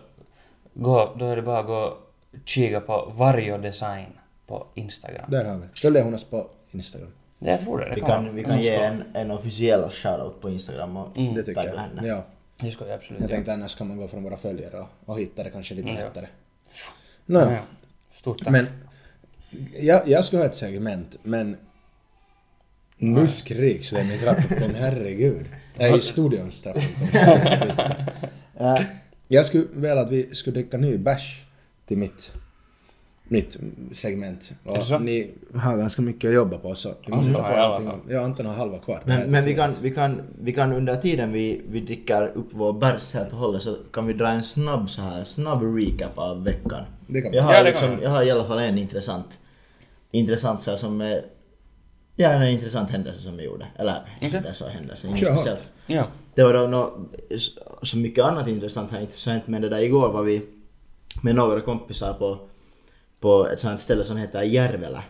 gå, då är det bara att gå och kika på Varjo Design på Instagram. Där har vi Följer hon oss på Instagram? Ja, jag tror det. det Vi kan vi kan ge en, en officiell shoutout på Instagram och Mm. Det tycker jag. henne. Ja. Det ska jag absolut Jag tänkte annars kan man gå från våra följare och, och hitta det kanske lite Mm, ja. lättare. Ja, Nåja, ja. Stort tack. men jag, jag skulle ha ett segment, men nu skriks det i min trappuppgång, herregud. Nej, i studions trappuppgång. Äh, jag skulle vilja att vi skulle dricka ny bärs till mitt, mitt segment. Och ni har ganska mycket att jobba på så vi måste hitta har på någonting. Ja, Anton har halva kvar. Men, men vi, kan, vi, kan, vi kan under tiden vi, vi dricker upp vår bärs helt och hållet så kan vi dra en snabb så här, snabb recap av veckan. Det kan Jag har, Ja, det kan liksom, jag har i alla fall en intressant, intressant så här, som är, ja en intressant händelse som vi gjorde. Eller händelse och händelse, inget hårt. speciellt. Ja. Det var då nå så mycket annat intressant har inte så hänt men det där igår var vi med några kompisar på, på ett sånt ställe som heter Järvelä.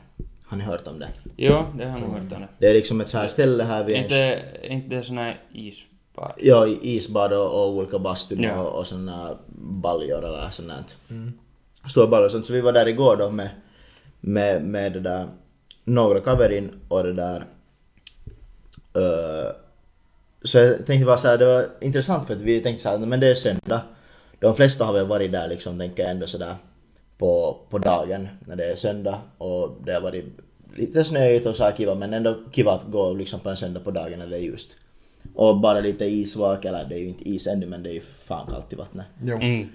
Har ni hört om det? Jo, det har jag nog hört om det. Det är liksom ett så här ställe här vid Inte, inte sån här isbad. Ja, isbad och, och olika bastun Ja. och, och såna baljor eller sånt där. Stora baljor och sånt. Så vi var där igår då med, med, med det där, några kaverin och det där. eh, så jag tänkte bara såhär, det var intressant för att vi tänkte såhär, men det är söndag. De flesta har väl varit där liksom, tänker jag ändå sådär på, på dagen när det är söndag och det har varit lite snöigt och så här kiva men ändå kiva att gå liksom på en söndag på dagen när det är ljust. Och bara lite isvak, eller det är ju inte is ännu men det är ju fan kallt i vattnet. Jo. Mm.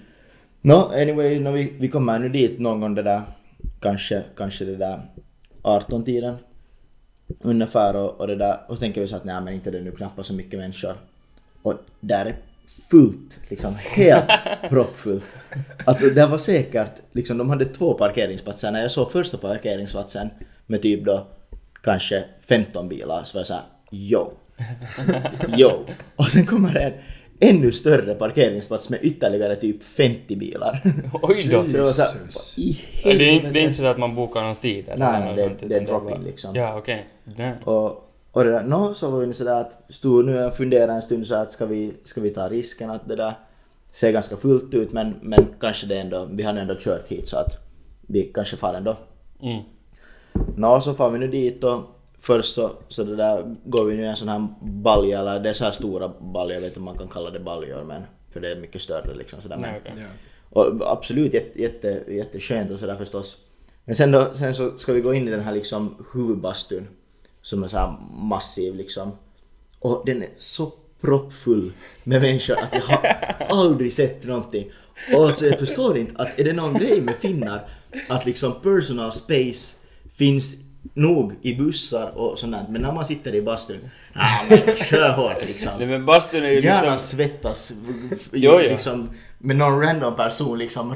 Nå, anyway, när vi, vi kommer nu dit någon gång det där, kanske, kanske det där 18-tiden ungefär och, och det där, och så tänker vi så att nej men inte det nu knappast så mycket människor. Och där är fullt, liksom helt proppfullt. Alltså det var säkert, liksom de hade två parkeringsplatser. När jag såg första parkeringsplatsen med typ då kanske 15 bilar så var jag såhär yo. yo. Och sen kommer det en ännu större parkeringsplats med ytterligare typ 50 bilar. Oj då! Så det var vad i Det är, inte, det är inte så att man bokar någon tid eller Nej, nej, något det- sånt, det är drop-in liksom. Ja, okej. Nej. Och, och det där, nå så var vi sådär att stod nu och funderade en stund så att ska vi, ska vi ta risken att det där ser ganska fullt ut men, men kanske det ändå, vi har ändå kört hit så att vi kanske far ändå. Mm. Nå så far vi nu dit och först så, så det där går vi nu i en sån här balja eller det är så här stora baljor, jag vet inte om man kan kalla det baljor men för det är mycket större liksom sådär. Men, Nej, och absolut jätte, jätte, jätteskönt och sådär förstås. Men sen, då, sen så ska vi gå in i den här liksom huvudbastun som är så här massiv liksom. Och den är så proppfull med människor att jag har aldrig sett någonting. Och alltså jag förstår inte att är det någon grej med finnar att liksom personal space finns nog i bussar och sånt där. Men när man sitter i bastun, ah, men kör hårt liksom. Nej men bastun är ju Gärna liksom... svettas, Jo, jo. liksom med någon random person liksom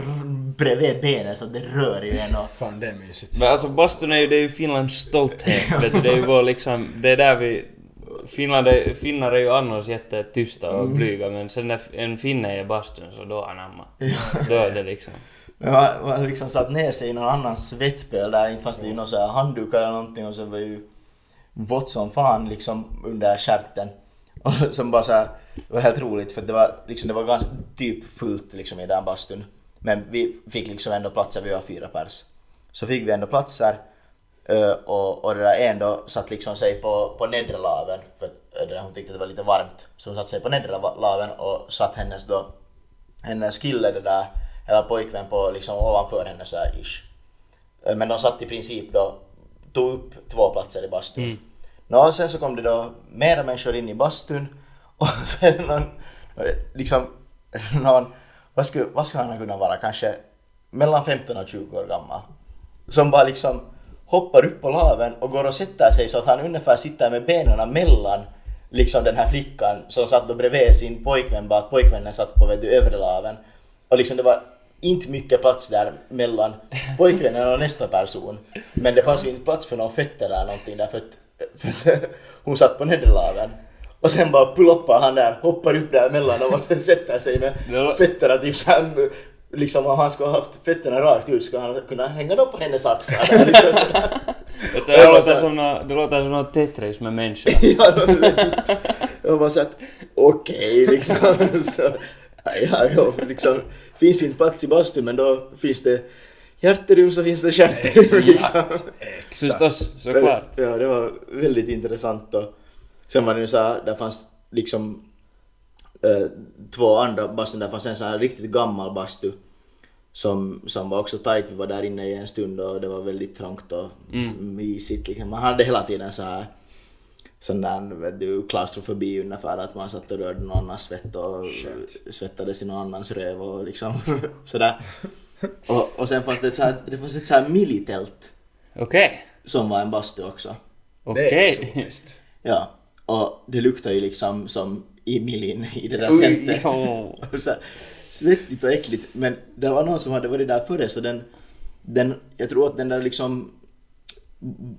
bredvid benen så att det rör i en och... Fan det är mysigt. Men alltså bastun är ju, det är ju Finlands stolthet. vet du, det är ju vår liksom, det är där vi... Finland är, finnar är ju annars jättetysta och blyga men sen när en finne är i bastun så då anamma. Då är det liksom... Men Man liksom satt ner sig i någon annan svettpöl där, inte fast det är någon så här handdukar eller någonting och så var ju vått som fan liksom under stjärten. Och som bara så här, det var helt roligt för det var liksom, det var ganska typ fullt liksom i den bastun. Men vi fick liksom ändå platser, vi var fyra pers. Så fick vi ändå platser eh, och, och det där en då satt liksom sig på, på nedre laven för eh, det där hon tyckte det var lite varmt. Så hon satt sig på nedre laven och satt hennes då, hennes kille det där, eller pojkvän på liksom ovanför henne så här ish. Eh, Men de satt i princip då, tog upp två platser i bastun. Mm. Nå, sen så kom det då mera människor in i bastun och så är det någon, liksom, någon, vad skulle, vad skulle han kunna vara, kanske mellan 15 och 20 år gammal. Som bara liksom hoppar upp på laven och går och sätter sig så att han ungefär sitter med benen mellan liksom den här flickan som satt då bredvid sin pojkvän, bara att pojkvännen satt på vet du, övre laven. Och liksom det var inte mycket plats där mellan pojkvännen och nästa person. Men det fanns ju inte plats för någon fötter eller någonting där för att, för att hon satt på nedre laven. Och sen bara ploppar han där, hoppar upp där mellan dem och sen sätter sig med fötterna typ såhär, liksom om han skulle ha haft fötterna rakt ut skulle han kunna hänga dem på hennes axlar. där, liksom. Jag det, låter så som nå, det låter som något Tetris med människor. ja. Jag var såhär, okej liksom. Så, ja, ja, liksom. Finns inte plats i bastun men då finns det hjärterum så finns det stjärterum liksom. Förstås, såklart. Ja, det var väldigt intressant och sen var det ju såhär, där fanns liksom eh, två andra bastun, där fanns en sån här riktigt gammal bastu som, som var också tight, vi var där inne i en stund och det var väldigt trångt och Mm. mysigt liksom. Man hade hela tiden så här sån där vet du, klaustrofobi ungefär att man satt och rörde någon annans svett och Shit. svettades i någon annans röv och liksom sådär. Och, och sen fanns det så här, det fanns ett så här militält Okej. som var en bastu också. Okej. exotiskt. Ja, och det luktar ju liksom som i Milin i det där tältet. så här, svettigt och äckligt. Men det var någon som hade varit där före så den, den jag tror att den där liksom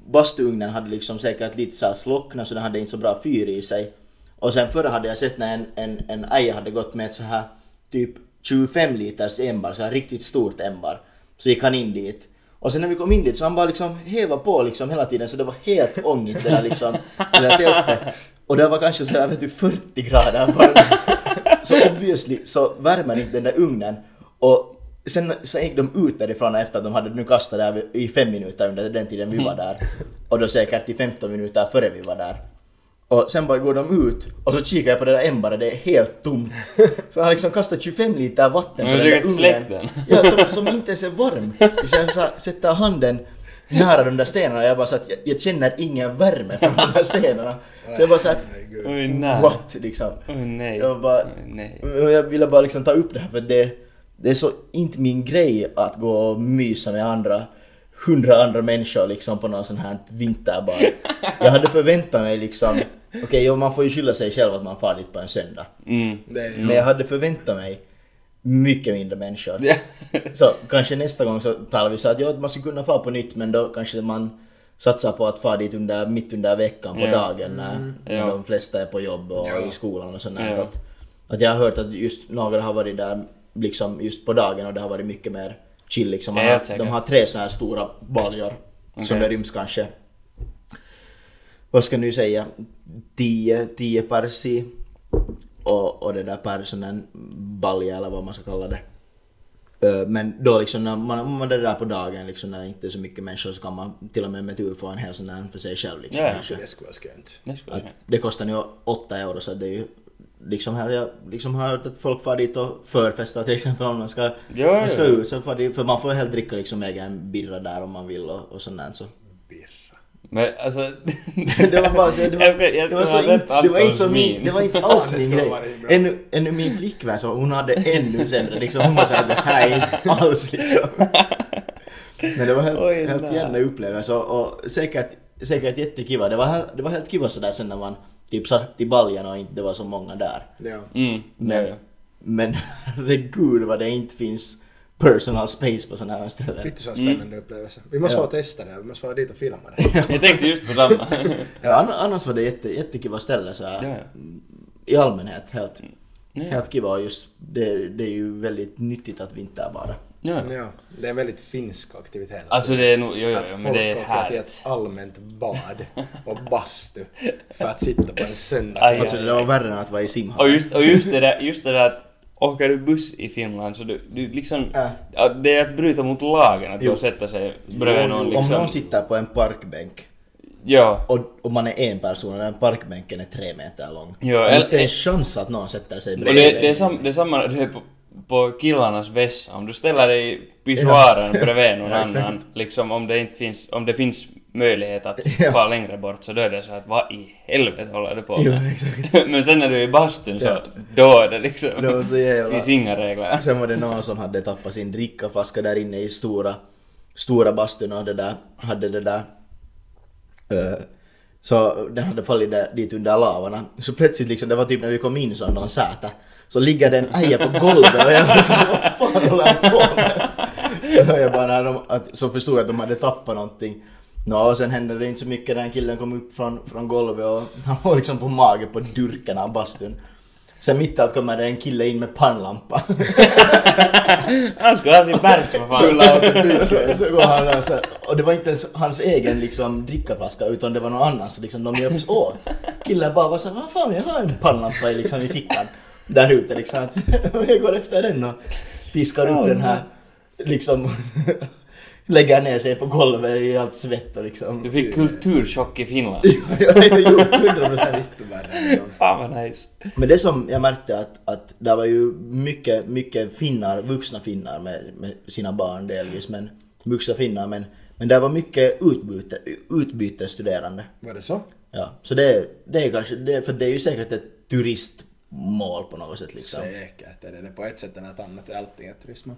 bastuugnen hade liksom säkert lite så slocknat så den hade inte så bra fyr i sig. Och sen förr hade jag sett när en, en, en äja hade gått med ett så här typ 25 liters ämbar, så här riktigt stort ämbar. Så gick han in dit. Och sen när vi kom in dit så han bara liksom heva på liksom hela tiden så det var helt ångigt det där liksom, det där tältet. Och det var kanske sådär vet du 40 grader bara. Så obviously så värmer inte den där ugnen. Och sen så gick de ut därifrån efter att de hade nu kastat där i fem minuter under den tiden vi var där. Och då säkert i 15 minuter före vi var där. Och sen bara går de ut och så kikar jag på det där ämbaret, det är helt tomt. Så han har liksom kastat 25 liter vatten på den där ugnen. Ja, som, som inte ens är varm. Så jag så sätter handen nära de där stenarna och jag bara så att jag, jag känner ingen värme från de där stenarna. Så jag bara så att, nej. what liksom. Oj, nej. Jag bara- Oj, nej. Jag ville bara liksom ta upp det här för det, det är så inte min grej att gå och mysa med andra hundra andra människor liksom på någon sån här vinterbar. Jag hade förväntat mig liksom, okej okay, man får ju skylla sig själv att man far dit på en söndag. Mm. Men jag hade förväntat mig mycket mindre människor. Så kanske nästa gång så talar vi så att ja, man skulle kunna få på nytt men då kanske man satsar på att fara dit under, mitt under veckan på Ja. dagen när, när Ja. de flesta är på jobb och Ja. i skolan och sånt där. Att, att jag har hört att just några har varit där liksom just på dagen och det har varit mycket mer chill liksom. Man har, de har tre så här stora baljor som Okej. det ryms kanske vad ska nu säga, 10, 10 pers i. Och, och det där per sån där balja eller vad man ska kalla det. Men då liksom när man, man är där på dagen liksom när det inte är så mycket människor så kan man till och med med tur få en hel sån där för sig själv liksom. Ja. Det skulle vara skönt. Skulle det kostar nu 8 euro så det är ju liksom här, jag liksom har hört att folk far dit och förfestar till exempel om man ska, Ja, man ska ja. ut så far dit, för man får helt dricka liksom egen birra där om man vill och, och sånt där så. Birra. Men alltså... det var bara så, det var, Jag ska- jag det var så inte, sett det var inte så min, det var inte alls min grej. Ännu, ännu min flickvän så hon hade ännu sämre liksom, hon var såhär det här är inte alls liksom. Men det var helt, Oj, helt jävla upplevelse och, och säkert, säkert jättekiva. Det var, det var helt kiva sådär sen när man typ satt i baljan och inte det var så många där. Ja. Mm. Men, ja. Men herregud vad det inte finns personal space på sådana här ställen. Lite så spännande upplevelse. Vi måste Ja. få testa det, vi måste vara dit och filma det. Jag tänkte just på samma. Ja, ann- annars var det jätte, jättekiva ställe så här, Ja, ja. i allmänhet. Helt, Ja. helt kiva och just det, det är ju väldigt nyttigt att vinterbada. Ja. Ja, det är en väldigt finsk aktivitet. Alltså det är nog, jo, jo, att jo, folk men det är åker till ett allmänt bad och bastu för att sitta på en söndag. Aj, Alltså det var värre än att vara i Och simhallen. just, och just det där, just det där att åker du buss i Finland så du, du liksom, ja, det är att bryta mot lagen att Jo. sätta sig bredvid någon Om liksom. någon sitter på en parkbänk Ja. och, och man är en person och den parkbänken är tre meter lång. Ja, det är eller- inte en chans att någon sätter sig Och bredvid det, det, är sam, det är samma det är på, på killarnas vässa. Om du ställer dig i pissoaren bredvid någon Ja, annan, liksom om det inte finns, om det finns möjlighet att Ja. vara längre bort så då är det så att vad i helvete håller du på Jo, med? exakt. Men sen när du är i bastun så Ja. då är det liksom, Det var så jävla- finns inga regler. Sen var det någon som hade tappat sin drickaflaska där inne i stora, stora bastun och det där, hade det där eh, så den hade fallit där, dit under lavarna. Så plötsligt liksom, det var typ när vi kom in så någon säte. Så ligger det en äja på golvet och jag var såhär, vad fan håller han på med? Så hör jag bara när de, att, så förstod jag att de hade tappat någonting. Nå, och sen hände det inte så mycket, den killen kom upp från, från golvet och han var liksom på mage på durken av bastun. Sen mitt i allt kommer det en kille in med pannlampa. Han skulle ha sin bärs vad fan. så, så går han där så, och det var inte ens hans egen liksom drickaflaska utan det var någon annans liksom de hjälps åt. Killen bara var såhär, vad fan jag har en pannlampa i, liksom, i fickan där ute liksom. Att, jag går efter den och fiskar upp den här liksom lägger ner sig på golvet i allt svett och liksom. Du fick kulturchock i Finland. jo, 100 procent. Fan vad nice. Men det som jag märkte att, att det var ju mycket, mycket finnar, vuxna finnar med, med sina barn delvis, men vuxna finnar, men, men det var mycket utbyte, utbytesstuderande. Var det så? Ja, så det, det är kanske, det, för det är ju säkert ett turistmål på något sätt liksom. Säkert är det det. På ett sätt eller ett annat är allting ett turism.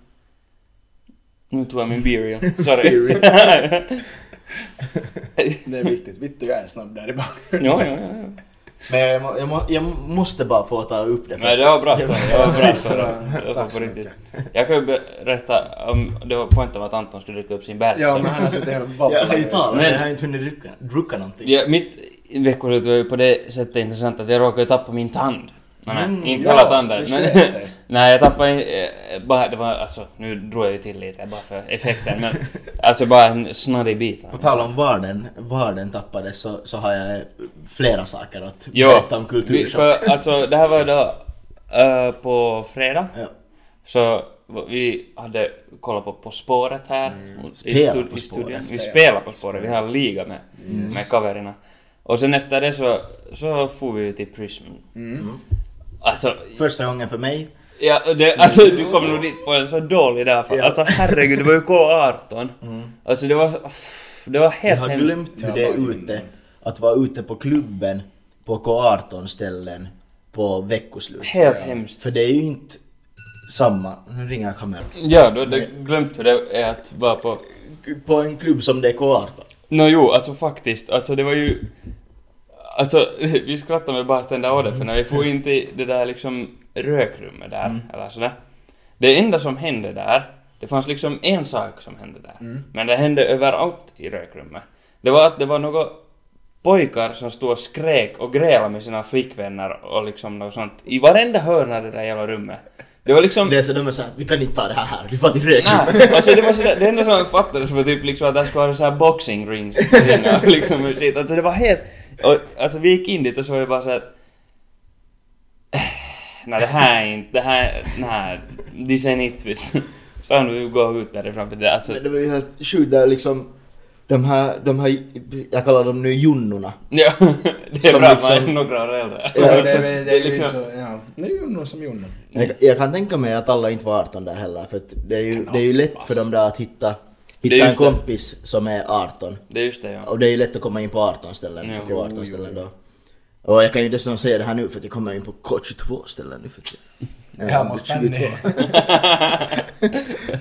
Nu tog jag min beer. Sorry. Det är viktigt. Vittu jag är snabb där i bak. ja, ja, ja. ja. Men jag, må- jag, må, jag måste bara få ta upp det. Nej, det var bra story. Det var bra var Tack så mycket. Jag kan ju berätta om... Det var poängen att Anton skulle dricka upp sin bärs. Ja, men han har suttit här och babblat. Jag har ju talat, Men- jag har inte hunnit drucka, drucka någonting. Ja, mitt veckoslut var ju på det sättet intressant att jag råkade tappa min tand. Nej, Mm, inte ja, hela tanden. Men, nej, jag tappade eh, bara, det var alltså, nu drog jag ju till lite bara för effekten, men alltså bara en snarrig bit. På tal om var den, var den tappades så, så har jag flera saker att Jo, berätta om kulturchock. för alltså det här var då eh, på fredag. Ja. Så vi hade kollat på På spåret här i, Spela stud- På i studion. Vi Spela spelar På På spåret, vi har en liga med, med kaverna. Och sen efter det så, så får vi till Prism. Alltså, Första gången för mig. ja, det, alltså du kom nog dit på en så dålig dag för, Ja. Alltså herregud, det var ju K18. Alltså det var, det var Jag helt har hemskt. glömt hur Jag det är ute. Att vara ute på klubben på K18 ställen på veckoslut. Helt Ja. hemskt. För det är ju inte samma. Nu ringer kameran. Ja, du hade glömt hur det är att vara på På en klubb som det är K18. Nå jo, alltså faktiskt. Alltså det var ju... Alltså, vi skrattade med bartender åt det, för när vi får in till det där liksom rökrummet där, eller sådär. Det enda som hände där, det fanns liksom en sak som hände där. Men det hände överallt i rökrummet. Det var att det var några pojkar som stod och skrek och grälade med sina flickvänner och liksom något sånt. I varenda hörn av det där jävla rummet. Det var liksom... Det är så de är såhär, vi kan inte ta det här här. Vi får till rökrummet. Alltså det var sådär, det enda som jag fattade var typ liksom att det skulle vara så här boxing ring, liksom och shit. Alltså det var helt... Och, alltså vi gick in dit och så var det bara såhär... Nej det här är inte, det här, nej, this ain't it vet. Så han nu gå ut därifrån för det, alltså... Men det var ju helt sjukt där liksom. De här, de här, jag kallar dem nu junnorna. Ja, det är Som bra liksom- man är några år äldre. Ja, det, är- det, Det är liksom- så, ja. Det är ju någon som Jonne. Jag, jag kan tänka mig att alla inte var 18 där heller för att det är ju, det är ju lätt för dem där att hitta, Det hitta en just det. kompis som är 18. Det är just det ja. Och det är ju lätt att komma in på 18 ställen, Ja. på Jo, 18 jo, ställen jo. då. Och jag kan ju dessutom säga det här nu för att jag kommer in på K22 ställen nu för tiden. Ja, man spänner.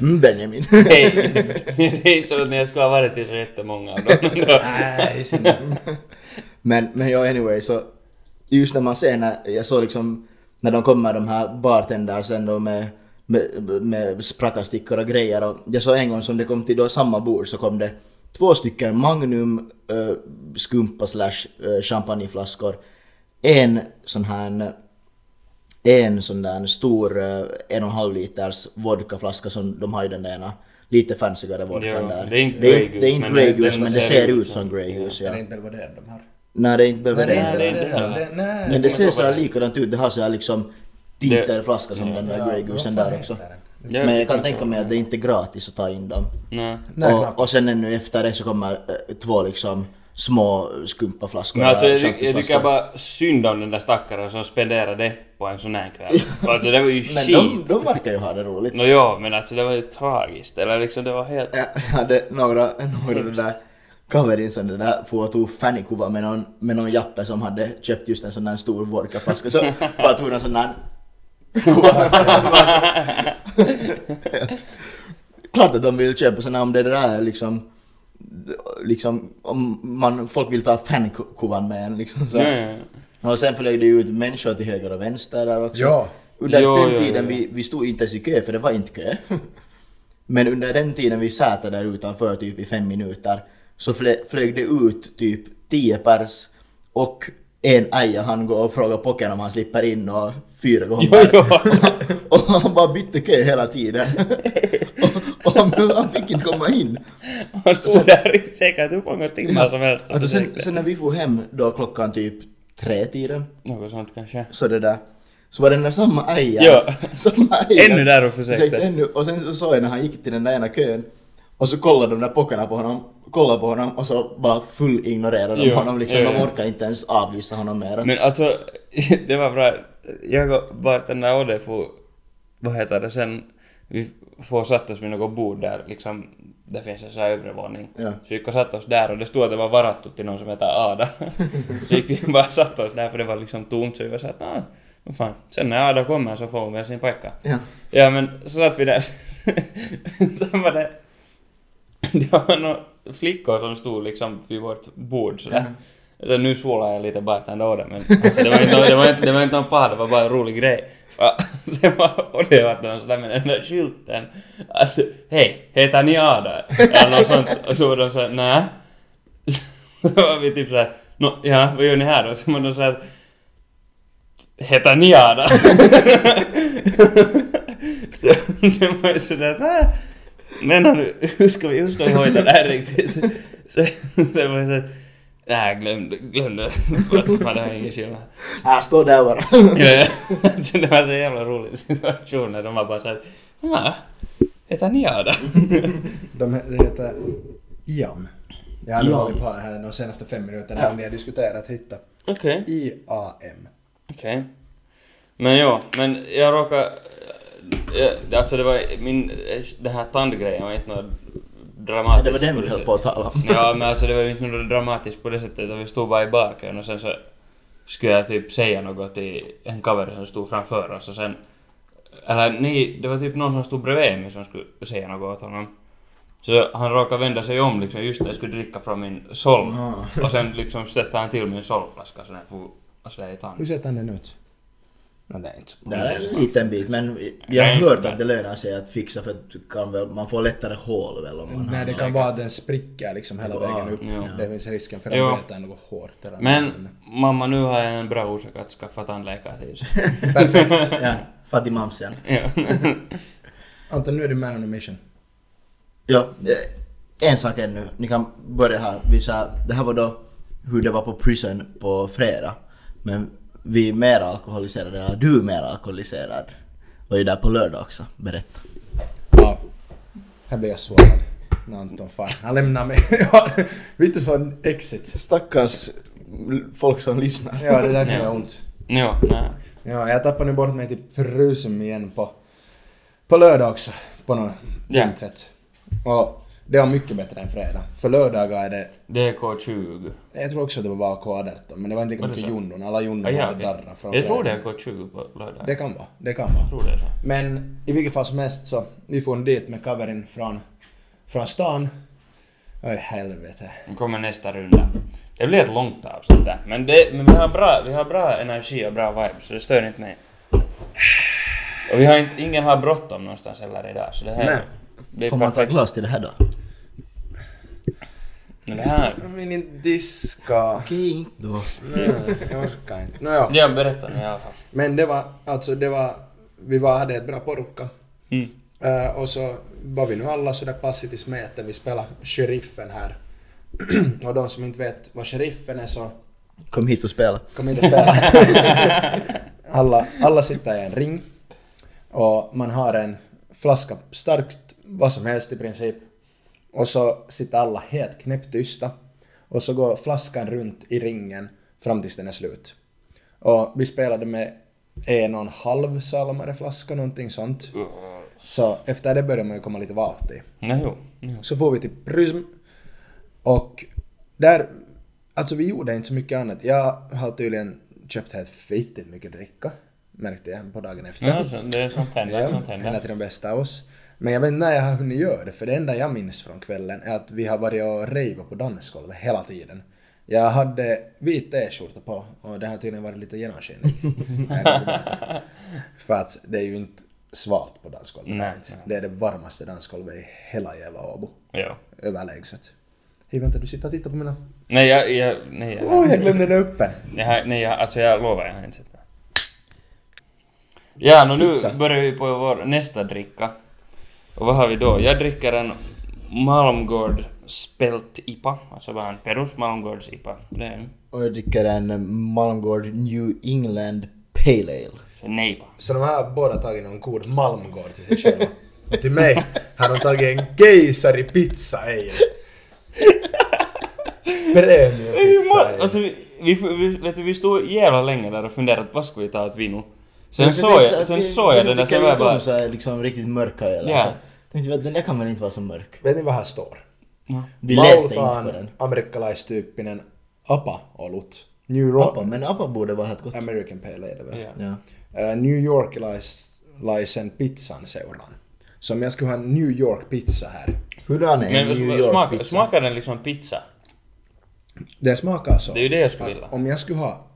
Mm, Benjamin. Hej! Det är inte så att ni skulle ha varit till så jättemånga av dem. Nej, men, men ja, anyway så just när man ser när jag såg liksom när de kommer de här bartendersen då med, med, med sprackarstickor och grejer och jag såg en gång som det kom till då samma bord så kom det två stycken Magnum äh, skumpa slash äh, champagneflaskor, en sån här en sån där stor eh, en och en halv liters vodkaflaska som de har i den där ena lite fancyare vodkan Ja, där. det är inte Grey det är inte Goose, men Grey Goose men det ser ut som- Grey Goose Är ja. det inte Belvedere de har? Nej det är inte Nej, är Belvedere. inte det är inte. Nej. Men det ser så här är. likadant ut, det har så här liksom tinterflaska som den där Grey Goosen där också. Men jag kan tänka mig att det inte är gratis att ta in dem. Nej. Och, och sen ännu efter det så kommer eh, två liksom små skumpaflaskor. Men alltså jag, tycker- jag tycker bara synd om den där stackaren som spenderade det på en sån här kväll. Alltså det var ju Men de, skit. de verkar ju ha det roligt. Nå ja, men alltså det var ju tragiskt. Eller liksom det var helt... Jag hade några, några det där kaverin som det där får och tog fannykuva med någon, med någon jappe som hade köpt just en sån där stor vodkaflaska så bara tog en sån där Klart att de vill köpa såna om det där är liksom liksom om man, folk vill ta fankuvan med en liksom så. Ja, ja, ja. Och sen flög det ut människor till höger och vänster där också. Ja. Under Jo, den tiden. Vi, vi stod inte ens i kö för det var inte kö. Men under den tiden vi satt där utanför typ i fem minuter så flö, flög det ut typ 10 pers och en äja han går och frågar pocken om han slipper in och fyra gånger. Jo, jo, och han bara bytte kö hela tiden. och, och han, han fick inte komma in. Han stod där i säkert hur många timmar som helst. Alltså sen, försökte. sen när vi får hem då klockan typ tre tiden Något sånt kanske. så det där så var den där samma äja. Ja. Samma. Ännu där och försökte. ännu, och sen så såg jag när han gick till den där ena kön och så kollade de där pockarna på honom, kollade på honom och så bara full ignorerade de Jo, honom liksom. jo, De jo. orkade inte ens avvisa honom mer. Men alltså, det var bra. Jag och bartender Odde får, vad heter det sen, vi får satt oss vid något bord där liksom, det finns en sån här övre våning. Ja. Så vi gick och satte oss där och det stod att det var varattu till någon som heter Ada. så gick vi bara satte oss där för det var liksom tomt så vi var såhär att ah, vad fan, sen när Ada kommer så får hon väl sin pojka. Ja. Ja men så satt vi där. så var det... Det var några flickor som stod liksom vid vårt bord sådär. Så nu svålar jag lite bartender Odde men alltså, det, var inte, det, var inte, det var inte någon par, det var bara en rolig grej. Sen var Odde varit någon sådär med den där skylten att hej, heter ni Ada? Eller något sånt. Och så var de såhär nä. Så var vi typ såhär Nå, ja, vad gör ni här då? Så var de såhär Heter ni Ada? så, sen var jag sådär äh, men nu, hur ska vi, hur ska vi hojta det här riktigt? Så, sen var jag såhär Nej, glöm det, glöm det. Fan, det har ingen skillnad. Här står där bara. Ja, ja. Så det var så jävla rolig situation när de var bara såhär ja, heter ni Ada? De, heter IAM. Jag har nu IAM. hållit på här de senaste fem minuterna och ni har diskuterat hitta. Okej. IAM. Okej. Men ja, men jag råkade... eh, Alltså det var min... Den här tandgrejen var inte något dramatiskt. det var den på vi det höll sättet. på att tala om. Ja, men alltså det var ju inte något dramatiskt på det sättet utan vi stod bara i barkön och sen så skulle jag typ säga något till en cover som stod framför oss och sen... Eller nej, det var typ någon som stod bredvid mig som skulle säga något åt honom. Så han råkade vända sig om liksom just när jag skulle dricka från min solv. Ah. Och sen liksom stötte han till min solflaska så den for alltså det i tand. Hur ser den ut? No, det är inte så Det är en liten bit men jag har Nej, hört att det lönar sig att fixa för att du kan väl, man får lättare hål väl om man Nej, har det kan vara att den spricker liksom hela Ja, vägen upp. ja. Det finns risken för att beta något hårt eller Men något. mamma, nu har jag en bra orsak att skaffa tandläkartid. Perfekt. Ja, Fattig mamsen. ja. Anton, nu är du man on a mission. Ja, eh, en sak ännu. Ni kan börja här. Vi sa, det här var då hur det var på prison på fredag. Men vi är mer alkoholiserade, eller du är mer alkoholiserad. Var ju där på lördag också. Berätta. Ja. Här blir jag svårad. När Anton fan, han lämnar mig. Ja, Vet du sån exit? Stackars folk som lyssnar. Ja, det där kan göra ont. ja, nej. Ja, jag tappar nu bort mig till Prusum igen på, på lördag också. På något Ja. dumt sätt. Och det var mycket bättre än fredag. För lördagar är det... Det är K20. Jag tror också det var bara K18, men det var inte lika mycket så? jondon. Alla jondon Ah, ja, hade darrat från Jag tror det är K20 på lördag. Det kan vara. Det kan Jag vara. tror det är så. Men i vilket fall som helst så, vi får dit med kaverin från, från stan. Oj, helvete. Nu kommer nästa runda. Det blir ett långt avsnitt där. Men, det, men vi, har bra, vi har bra energi och bra vibe så det stör inte mig. Och vi har inte, ingen har bråttom någonstans heller idag, så det här... Nej. Det Får man ta glas till det här då? Men det här... Jag vill inte diska. Okej, inte då. Nej, jag orkar inte. Nåja. Ja, berätta nu i alla fall. Men det var, alltså det var, vi var, hade ett bra porukka. Mm. Eh, och så var vi nu alla sådär passigt i smeten, vi spelade sheriffen här. och de som inte vet vad sheriffen är så Kom hit och spela. kom inte och spela. alla, alla sitter i en ring och man har en flaska starkt, vad som helst i princip. Och så sitter alla helt knäpptysta. Och så går flaskan runt i ringen fram tills den är slut. Och vi spelade med en och en halv salmare flaska, någonting sånt. Så efter det började man ju komma lite vart i. Nej, jo. jo. Så får vi till Prism. Och där, alltså vi gjorde inte så mycket annat. Jag har tydligen köpt helt fittigt mycket dricka. Märkte jag på dagen efter. Ja, det är sånt händer, Ja, sånt händer. till de bästa av oss. Men jag vet inte när jag har hunnit göra det, för det enda jag minns från kvällen är att vi har varit och rejvat på dansgolvet hela tiden. Jag hade vit t-skjorta på och det har tydligen varit lite genomskinlig. För att det är ju inte svalt på dansgolvet. Nej. inte. Det är det varmaste dansgolvet i hela jävla Åbo. Ja. Överlägset. Hej vänta, du sitter och tittar på mina... Nej, jag... jag nej, jag, Åh, jag glömde den öppen! jag, nej, jag, alltså jag lovar, jag har inte sett det. Ja, nu, nu börjar vi på vår nästa dricka. Och vad har vi då? Jag dricker en Malmgård Spelt IPA, alltså bara en Perus Malmgårds IPA. Det är en Och jag dricker en Malmgård New England Pale Ale. så nejpa. Så de har båda tagit någon god Malmgård till sig själva. Och till mig har de tagit en Keisari pizza ale. Premium pizza ale. Alltså, vi, vi, vi, vet du, vi stod jävla länge där och funderade vad ska vi ta åt vino? Sen såg jag, sen såg jag den där så var jag bara... så här liksom riktigt mörka öl. Ja. Alltså. Tänkte att den där kan väl inte vara så mörk. Vet ni vad här står? Vi läste inte på den. amerikkalaistyyppinen apa-olut. New York Appa, men Appa borde vara helt gott. American Pale Ale väl? Ja. Ja. Eh, New Yorkilaisen pizzan seuraan. Så om jag skulle ha en New York pizza här. Hurdan är en Men New York smakar, pizza? smakar den liksom pizza? Den smakar så. Det är ju det jag skulle vilja. Om jag skulle ha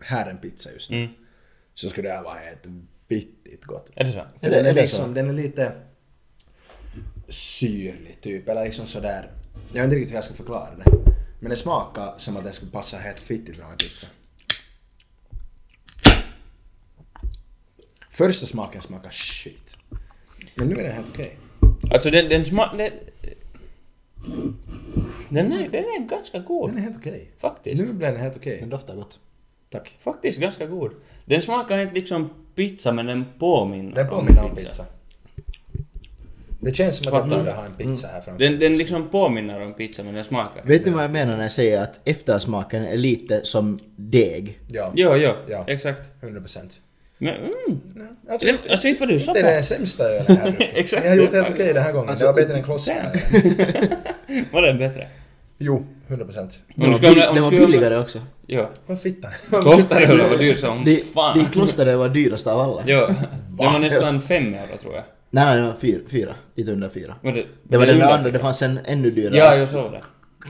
här en pizza just nu. Mm. Så skulle det här vara helt vittigt gott. Är det så? För Är det- den, är är det liksom, så? den är lite syrlig typ, eller liksom sådär. Jag vet inte riktigt hur jag ska förklara det. Men det smakar som att den skulle passa helt fittigt med en pizza. Första smaken smakar shit. Men nu är den helt okej. Alltså den, den smakar... Den, den, är, den är ganska god. Den är helt okej. Faktiskt. Nu blev den helt okej. Den doftar gott. Tack. Faktiskt ganska god. Den smakar inte liksom pizza men den påminner Den påminner om pizza. Det känns som att jag borde ha en pizza här framför. Den, den liksom påminner om pizza men den smakar Vet ni vad jag menar när jag säger att eftersmaken är lite som deg? Ja, Jo, jo. Ja. Exakt. 100 procent. Men mm. Jag Den, alltså inte var du så Det är den sämsta ölen här. Exakt. Jag har gjort helt okej den här gången. Alltså, det var bättre än kloster. Var den bättre? Jo, 100 procent. Den var, billigare också. Jo. Vad fittan? Klosteröl var dyr som Din, fan. din klosteröl var dyrast av alla. Jo. Den var nästan fem euro tror jag. Nej, nej, det var fyra, fyra. Lite under fyra. Var det, Det var den andra, fyra? det fanns en ännu dyrare Ja, jag såg det.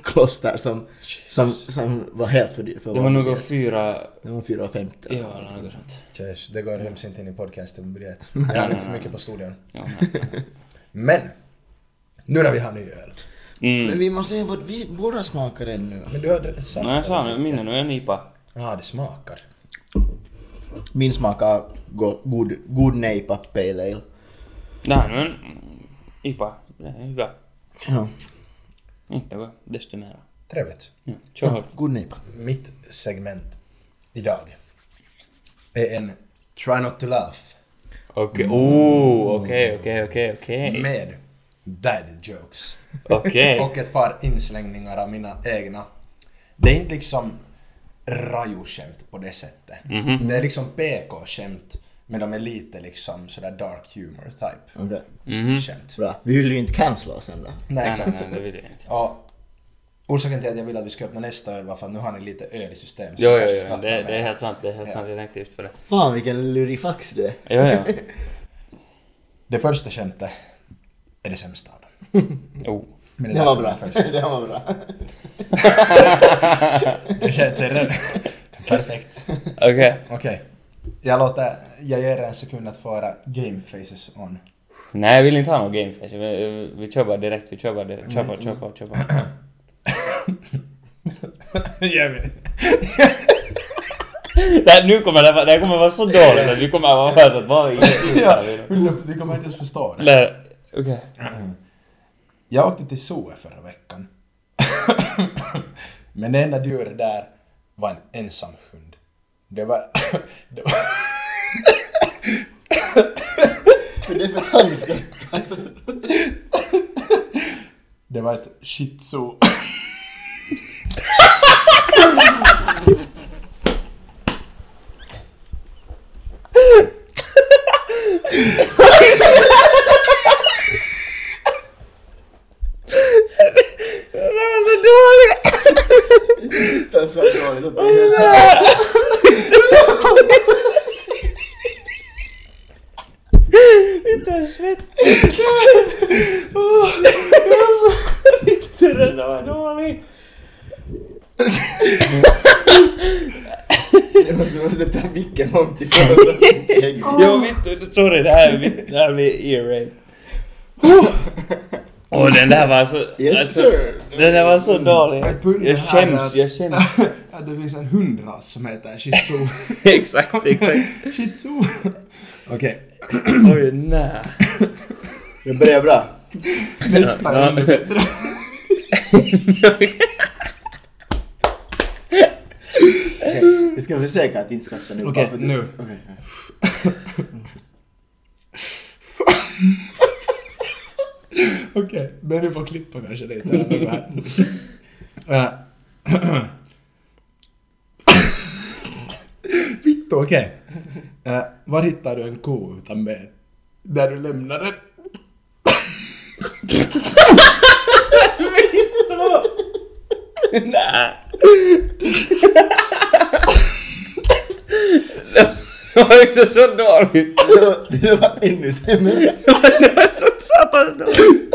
kloster som, som, som var helt för dyr för Det var nog fyra... Det var 4,50. Ja, eller något sånt. Tjejs, det går hemskt inte in i podcasten budget. Nej, Jag har inte för mycket på studion. Ja, nej, nej. Men! Nu när vi har ny öl. Men Mm. vi måste se vad vi, våra smakar ännu. Men du hade sagt... Nej, jag sa nu, nu är en IPA. Ja, det smakar. Min smakar go, god, god nejpa pale ale. Det här är nu en IPA. Det är hyvä. Ja. Inte något desto mera. Trevligt. Ja, kör hårt. God nejpa. Mitt segment idag är en Try Not To Laugh Okej, oh, okej, okej, okej, okej. med daddy jokes. Okej. Och ett par inslängningar av mina egna. Det är inte liksom raju-skämt på det sättet. Mhm. Det är liksom PK-skämt, men de är lite liksom sådär dark humor type Okej. Mhm. skämt. Bra. Vi vill ju inte cancella oss än då. Nej, Nej, exakt. nej, nej, det vill jag inte. Och orsaken till att jag vill att vi ska öppna nästa öl var för att nu har ni lite öl i system. så Jo, jo, jo, det, det är helt sant, det är helt Ja. sant, jag tänkte just på det. Fan vilken lurifax du är. Jo, jo. Det första skämtet är det sämsta av dem. Oh. Men Det är var bra. det. Det var bra. Det känns redan perfekt. Okej. Okej. Jag låter, jag ger er en sekund att få era game faces on. Nej, jag vill inte ha någon gameface. Vi, vi kör bara direkt, vi kör bara direkt. Kör på, kör på, kör på. Det här, nu kommer det, det här kommer vara så dåligt att vi kommer att vara så att är ja, det? du kommer inte ens förstå det. Okej. Jag åkte till zoo förra veckan. Men det enda djuret där var en ensam hund. Det var... Det var, För det är för att han skrattar. det var ett shih tzu. Det var så dåligt! Det är så dåligt att det är Inte en svett. Inte den där var dålig. Jag måste, måste ta micken långt ifrån. Jo, vittu, sorry, det här, är- det här blir ear rape. Åh, den där var så... Yes, alltså, sir. Den där var så dålig. Men punkten Jag skäms, att- jag skäms. Att det finns en hundras som heter shih tzu. exakt, exakt. shih tzu. Okej, Oj, nej. Det börjar bra. nästa Ja, ja. bättre. Vi ska försöka att inte skratta nu. Okej, bara för att- nu. Okej. Men vi får klippa kanske lite. Eh, Vittu, okej. Eh, var hittar du en ko utan ben? Där du lämnar den. Nej. Det var också så dåligt. Det var- ännu sämre. Det var så satans dåligt.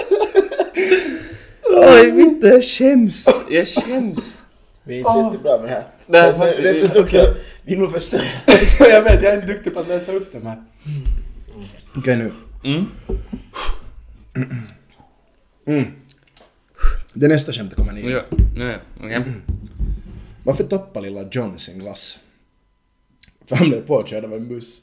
Oj, vittu, jag skäms. Jag skäms. Vi är inte så jättebra med det här. Nej, faktiskt det är också, vi är nog förstör. jag vet, jag är inte duktig på att läsa upp de här. Okej nu. Mm. Det nästa skämtet kommer ni. Ja, nu, okej. Varför toppar lilla John sin glass? För han blev påkörd av en buss.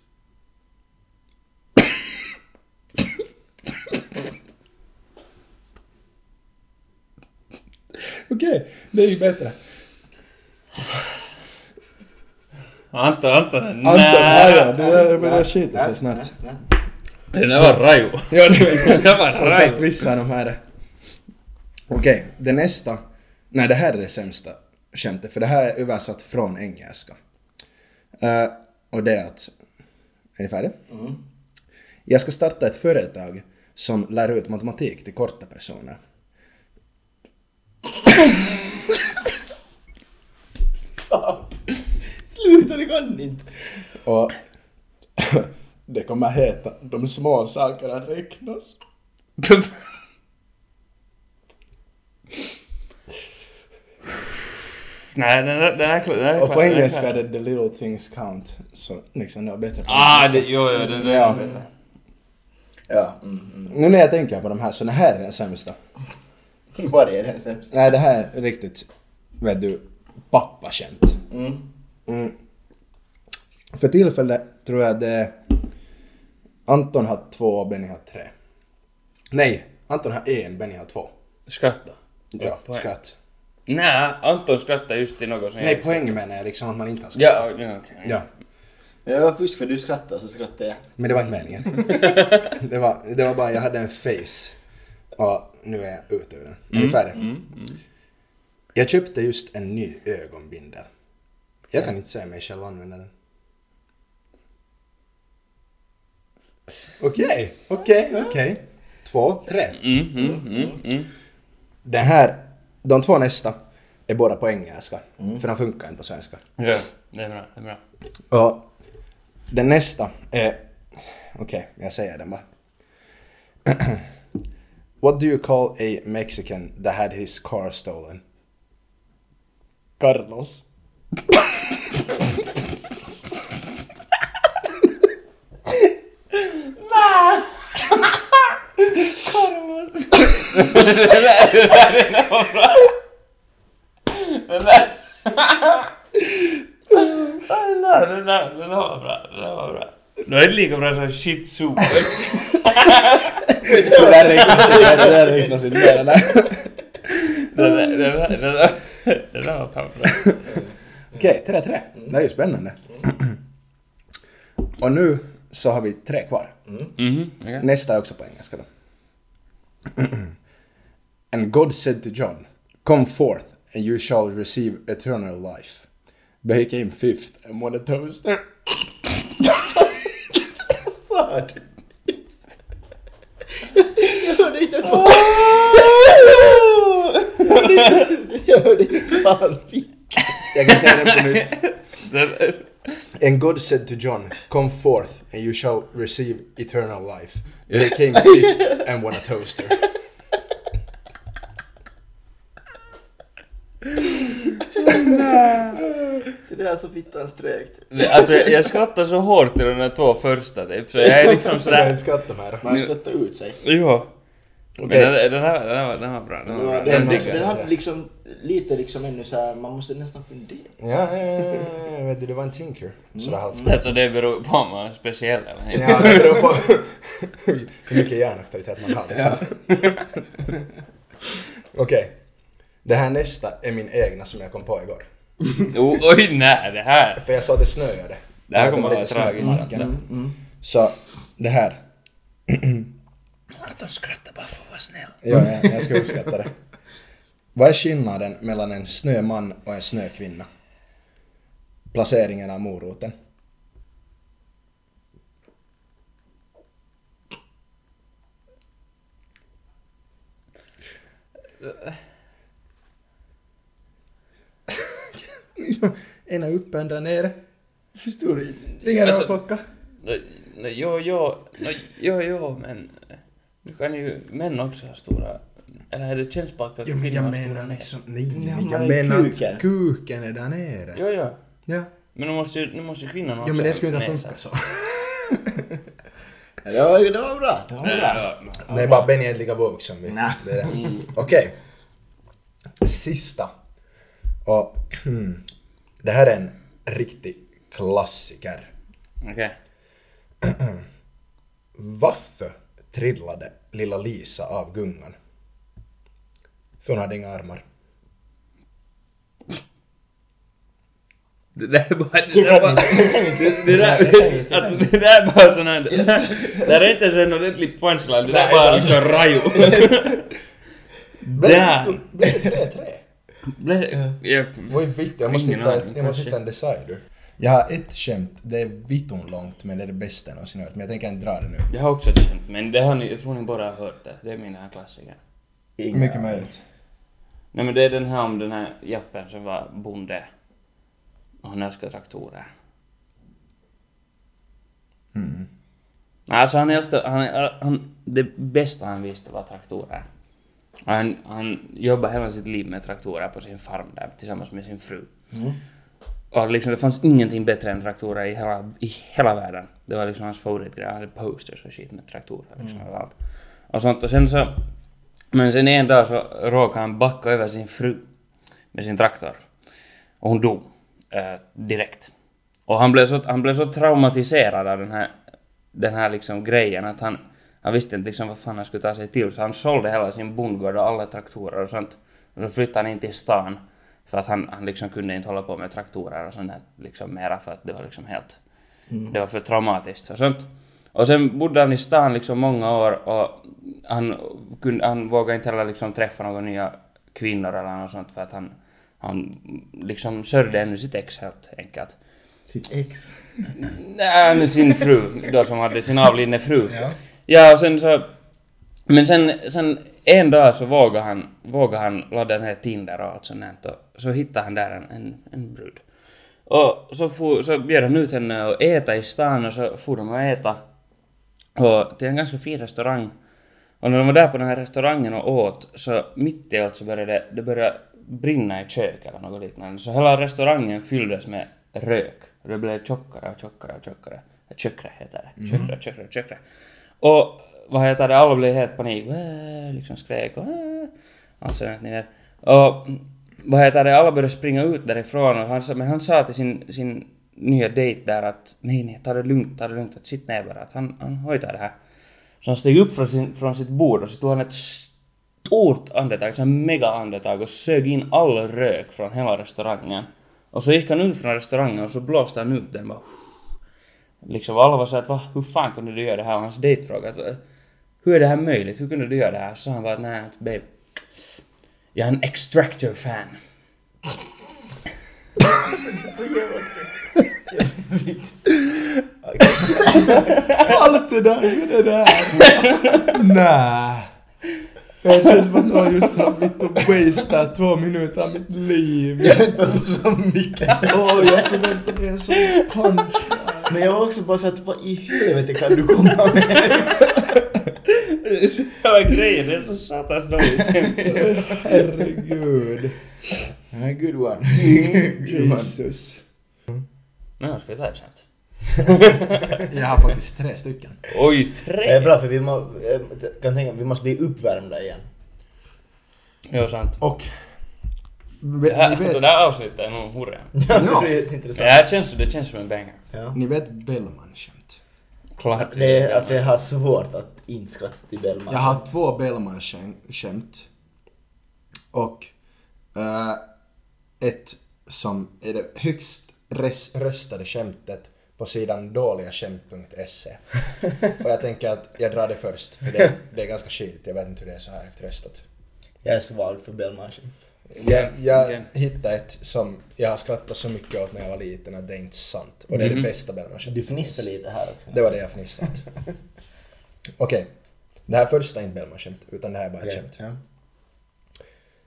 Okej, det gick bättre. Anton, Anton, Anton, ja, ja, det där skita sig snart. Den där var rajo. Ja, det Det var Som sagt, vissa av de här är... Okej, det nästa. Nej, det här är det sämsta skämtet, för det här är översatt från engelska. Eh, och det är att... Är ni färdiga? Jag ska starta ett företag som lär ut matematik till korta personer. Stopp. Sluta, det kan inte. Och det kommer heta De små sakerna räknas. Nej, den där, den här, den här Och på den engelska är det The little things count. Så liksom det var bättre på Ah, det, jo, jo, den där Ja. är bättre. Ja. Mm, mm. Nu när jag tänker på de här så det här är den sämsta. Vad är det sämsta? Nej, det här är riktigt, vet du, pappaskämt. Mm. Mm. För tillfället tror jag det Anton har två och Benny har tre. Nej, Anton har en, Benny har två. Skratta. Ja, skratt. Nej, Anton skrattar just till något som Nej, jag... poäng menar jag liksom att man inte har skratt. Ja, ja okej. Ja, Det var fusk för du skrattade så skrattade jag. men det var inte meningen. det, var, det var bara, jag hade en face. Och nu är jag ute ur den. Är ni färdiga? Mm, mm. Jag köpte just en ny ögonbindel. Jag kan inte se mig själv använda den. Okej, okej, okej. Två, tre. Mm, mm, mm, mm. Den här, de två nästa är båda på engelska. För de funkar inte på svenska. Ja, det är bra, det är bra. Och den nästa är... Okej, jag säger den bara. What do you call a Mexican that had his car stolen? Carlos. det där, det där, var bra. Den där. Den där, den där, den var bra. Den var bra. Det var inte lika bra som shit soup. Det där räknas inte, det där räknas inte den där. Den där, den där, den där, den var fan bra. Okej, 3-3. Det är ju spännande. Och nu så har vi tre kvar. Mhm, okej. Nästa är också på engelska då. And God said to John, Come forth and you shall receive eternal life. But he came fifth and won a toaster. Du? Jag hörde inte ens vad... Jag hörde inte ens vad han fick. Jag kan säga den på nytt. And God said to John, Come forth and you shall receive eternal life. But he came fifth and won a toaster. Det där är så fittans trögt. Alltså jag, jag skrattar så hårt till de där två första typ, så jag är liksom Jag sådär... inte skratta mer. Man skrattar ut sig. Jo. Men Okej. den, den, här, den, här, var- den var bra. Den var bra. Den, Den den, den jag. har liksom lite liksom ännu så här, man måste nästan fundera. Ja, ja, ja, ja, vet du, det var en tinker. Sådär halvt. Alltså det beror på om man är speciell eller inte. Ja, det beror på hur mycket hjärnaktivitet man har liksom. Okej. Det här nästa är min egna som jag kom på igår. Oh, oj nej, det här. För jag sa att det snöade. Det här kommer var vara lite snö i tragiskt. marken. Mm. Så, det här. Anton skrattar bara för att vara snäll. Ja, ja, jag ska uppskatta det. Vad är skillnaden mellan en snöman och en snökvinna? Placeringen av moroten. Liksom, ena uppe, en där nere. Förstår du? Ringer Alltså- klocka? Nej, Jo, jo, nej, jo, jo, men... Nu kan ju män också ha stora... Eller är det kännspakt att Jo men jag menar liksom, nej, Ja, nej jag men menar att kuken är där nere. Jo, jo. Ja. Men nu måste ju, nu måste ju kvinnan också Jo men det skulle inte funka så. Ja, Det var, det var bra. Det var Nej, bra. ja, Det är bara Benny är inte lika våg som vi. Det. Okej. Sista. Och det här är en riktig klassiker. Okej. Varför trillade lilla Lisa av gungan? För hon hade inga armar. Det där är bara... Det Det där bara... Det där, alltså, det där är bara sån här... Det där är inte ens en ordentlig punchline, det där är bara liksom rajo. Damn! Blev det 3-3? Blev- jag- Vad är vitt? Jag måste hitta, jag måste hitta en decider. Jag har ett skämt, det är vitton långt men det är det bästa jag någonsin hört. Men jag tänker inte dra det nu. Jag har också ett skämt, men det har ni, jag tror ni bara har hört det. Det är min här klassiker. Inga- Mycket möjligt. Nej men det är den här om den här jappen som var bonde. Och han älskar traktorer. Mm. Nej, Alltså han älskar, han, han, det bästa han visste var traktorer. Och Han, han jobbade hela sitt liv med traktorer på sin farm där tillsammans med sin fru. Mm. Och liksom, det fanns ingenting bättre än traktorer i hela, i hela världen. Det var liksom hans favoritgrej. Han hade posters och skit med traktorer liksom överallt. Och sånt. Och sen så... Men sen en dag så råkade han backa över sin fru med sin traktor. Och hon dog. Eh, direkt. Och han blev, så, han blev så traumatiserad av den här, den här liksom grejen att han, han visste inte liksom vad fan han skulle ta sig till. Så han sålde hela sin bondgård och alla traktorer och sånt. Och så flyttade han in till stan. För att han, han liksom kunde inte hålla på med traktorer och sånt där liksom mera för att det var liksom helt... Det var för traumatiskt och sånt. Och sen bodde han i stan liksom många år och han, kunde, han vågade inte heller liksom träffa några nya kvinnor eller något sånt för att han, han liksom sörjde ännu sitt ex helt enkelt. Sitt ex. Nej, sin fru då som hade sin avlidne fru. Ja. Ja, och sen så... Men sen, sen en dag så vågade han, vågade han ladda ner Tinder och allt sånt där, och så hittade han där en, en, en brud. Och så, for, så bjöd han ut henne att äta i stan och så for de och äta. Och till en ganska fin restaurang. Och när de var där på den här restaurangen och åt så mitt i allt så började det, började brinna i kök eller något liknande. Så hela restaurangen fylldes med rök. Och det blev tjockare och tjockare och tjockare. Tjockare heter det. Tjockare, tjockare, tjockare. Och vad heter det, alla blev helt panik. Äh, liksom skrek och äh, ni vet. Och vad heter det, alla började springa ut därifrån och han, sa- men han sa till sin, sin nya dejt där att nej, nej, ta det lugnt, ta det lugnt, att sitt ner bara, att han, han hojtar det här. Så han steg upp från, sin, från sitt bord och så tog han ett stort andetag, så en mega andetag och sög in all rök från hela restaurangen. Och så gick han ut från restaurangen och så blåste han ut den bara. Liksom alla var så att va, hur fan kunde du göra det här? Och hans dejt frågade hur är det här möjligt? Hur kunde du göra det här? Så han bara nej, babe. Jag är en Extractor-fan. Allt det där för det där! Nä. Det känns som att någon just har mitt och wastat två minuter av mitt liv. Jag väntade på så mycket. Åh, jag förväntar mig en sån punch. Men jag var också bara såhär, vad i helvete kan du komma med? Hela grejen det är så satans dåligt. Herregud. A good one. Jesus. Men ska vi ta ett skämt? Jag har faktiskt tre stycken. Oj, Det är tre! bra för vi må, eh, kan tänka, vi måste bli uppvärmda igen. Ja, sant. Och... Det Ni här, vet, alltså det här avsnittet är nog hurra. Ja, Ja. det Det här känns, det känns som en banger. Ja. ni vet Bellman-skämt? Klart. Det är, alltså jag har svårt att inte skratta till Bellman. Jag har två Bellman-skämt. Och eh, ett som är det högst res- röstade skämtet på sidan dåligaskämt.se. Och jag tänker att jag drar det först, för det, det är ganska skit. Jag vet inte hur det är så här röstat. Jag är svag för Bellman-skämt. Jag, jag Okej. hittade ett som jag har skrattat så mycket åt när jag var liten att det är inte sant. Och det är Mhm. det bästa Bellman-skämtet. Du fnissar lite här också. Det var det jag fnissade åt. Okej. Det här första är inte Bellman-skämt, utan det här är bara ett Okej, skämt. ja.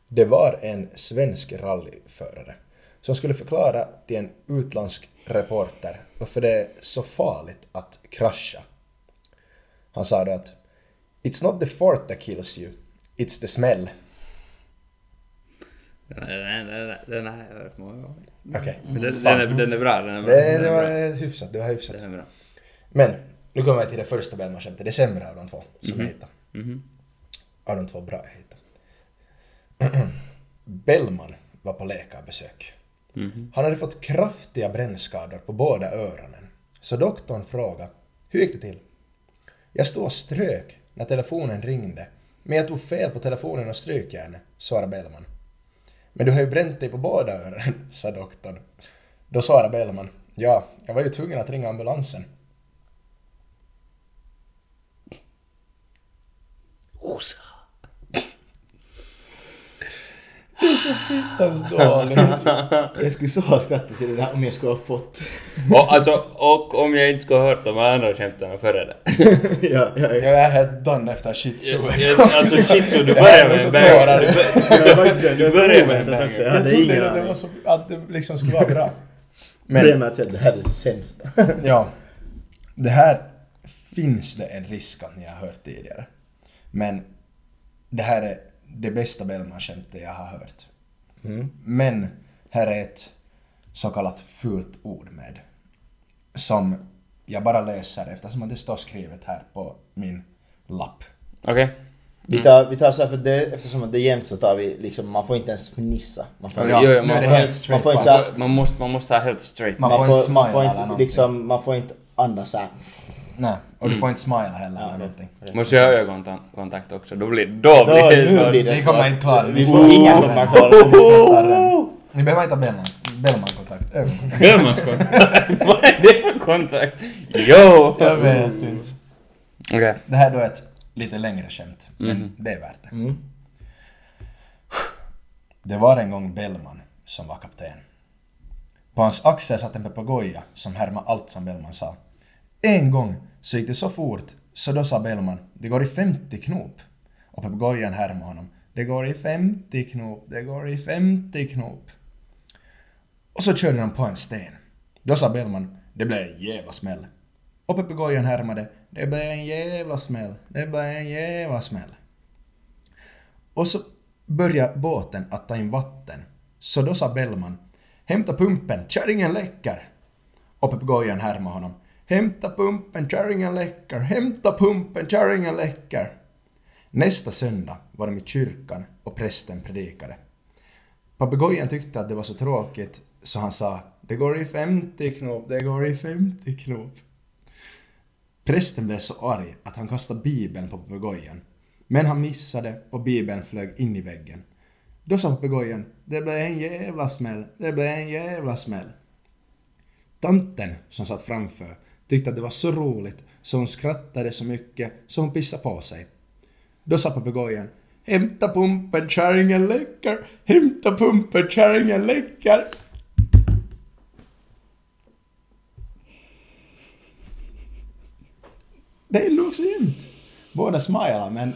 Det var en svensk rallyförare som skulle förklara till en utländsk reporter varför det är så farligt att krascha. Han sa då att It's not the fart that kills you, it's the smell. Den, den, den, har jag hört många gånger. Okej. Den, den, är, den är bra, den är bra. Det, den det är var bra. hyfsat, det var hyfsat. Den är bra. Men, nu kommer jag till det första Bellman-skämtet, det sämre av de två som Mhm. jag hittade. Mhm. Av de två bra jag hittade. Bellman var på läkarbesök. Mhm. Han hade fått kraftiga brännskador på båda öronen. Så doktorn frågade, hur gick det till? Jag stod och strök när telefonen ringde, men jag tog fel på telefonen och strykjärnet, svarade Bellman. Men du har ju bränt dig på båda öronen, sa doktorn. Då svarade Bellman, ja, jag var ju tvungen att ringa ambulansen. Osa. Fittans dåligt. Jag skulle så ha skrattat till det där om jag skulle ha fått. Och, alltså, och om jag inte skulle ha hört de andra skämten före det. ja, ja, ja. Jag är helt done efter shit så. Jag- Alltså shit så du börjar med en banger. tårar. Du det så börjar med en också. Jag trodde att det, var så, att det liksom skulle vara bra. Men är att säga, det här är det sämsta. ja, det här finns det en risk att ni har hört tidigare. Men det här är det bästa Bellman-skämtet jag har hört. Mm. Men här är ett så kallat fult ord med. Som jag bara läser eftersom att det står skrivet här på min lapp. Okej. Vi tar, vi tar så här för det, eftersom det är jämnt så tar vi liksom, man får inte ens fnissa. Man får, Ja, nu man får- helt man får inte här- Man måste, man måste ha helt straight. Man man, får får, inte man smile får eller inte liksom, man får inte andas såhär. Nej, och du Mm. får inte smile heller eller någonting. Måste jag ha ögonkontakt också? Då blir, då Då, blir det nu svårt. blir det Ni kommer inte klara det. Vi får ingen det. Ni behöver inte ha Bellman, Bellman-kontakt. Ögonkontakt. Bellmans kontakt. Vad är det för kontakt? Jo! Jag vet inte. Okej. Det här är då ett lite längre skämt, men Mhm. det är värt det. Mm. Det var en gång Bellman som var kapten. På hans axel satt en papegoja som härmade allt som Bellman sa. En gång så gick det så fort så då sa Bellman det går i 50 knop. Och papegojan härmade honom. Det går i 50 knop, det går i 50 knop. Och så körde de på en sten. Då sa Bellman det blev en jävla smäll. Och papegojan härmade det blev en jävla smäll, det blev en jävla smäll. Och så började båten att ta in vatten. Så då sa Bellman Hämta pumpen, kärringen läcker! Och papegojan härmade honom. Hämta pumpen, kärringen läcker. Hämta pumpen, kärringen läcker. Nästa söndag var de i kyrkan och prästen predikade. Papegojan tyckte att det var så tråkigt så han sa Det går i 50 knop, det går i 50 knop. Prästen blev så arg att han kastade bibeln på papegojan. Men han missade och bibeln flög in i väggen. Då sa papegojan Det blev en jävla smäll, det blev en jävla smäll. Tanten som satt framför tyckte att det var så roligt så hon skrattade så mycket så hon pissade på sig. Då sa papegojan Hämta pumpen, kärringen läcker! Hämta pumpen, kärringen läcker! Det är nog så jämnt. Båda smilar men...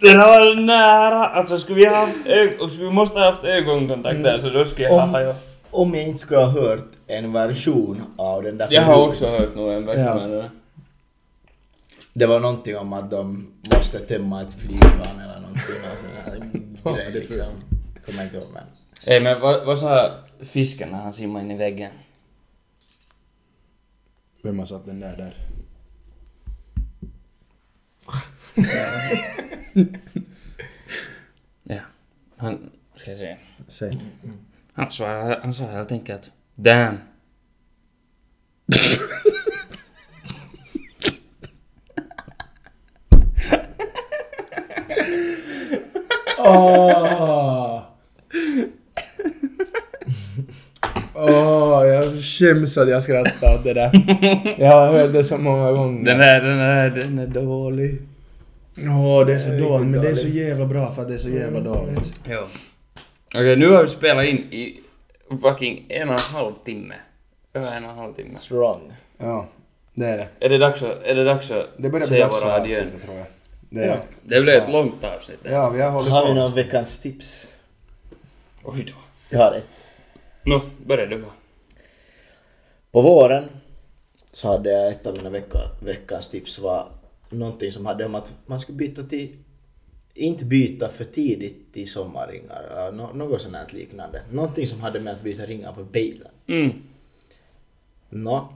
Det där var nära! Alltså skulle vi ha haft ög... och Vi måste ha haft ögonkontakt där så då skulle jag ha... Om jag inte skulle ha hört en version av den där Jag har också så- hört nog en version Ja. av det där. Det var någonting om att de måste tömma ett flygplan eller någonting. Och sån här grej det liksom. Kommer inte ihåg men. Ey men vad, vad sa fisken när han simmade in i väggen? Vem har satt den där där? Ja. Han... Ska jag se. Säg. Han svarade, han sa helt enkelt Damn. Åh! Åh, jag skäms att jag skrattar åt det där. Jag har hört det så många gånger. Den är, den är, den är dålig. Åh, det är så dåligt, men det är så jävla bra för att det är så jävla dåligt. Jo. Okej, nu har vi spelat in i fucking en och en halv timme. Över en och en halv timme. Strong. Ja, det är det. Är det dags att, är det dags att Det börjar säga dags våra adjön? tror jag. Det Ja. det. Blev ett långt avsnitt. Ja, vi har hållit Har vi någon veckans tips? Oj då. Jag har ett. Nå, börja du bara. På våren så hade jag ett av mina vecka, veckans tips var någonting som hade om att man skulle byta till inte byta för tidigt till sommarringar eller något sånt här liknande. Någonting som hade med att byta ringar på bilen. Mm. Nå.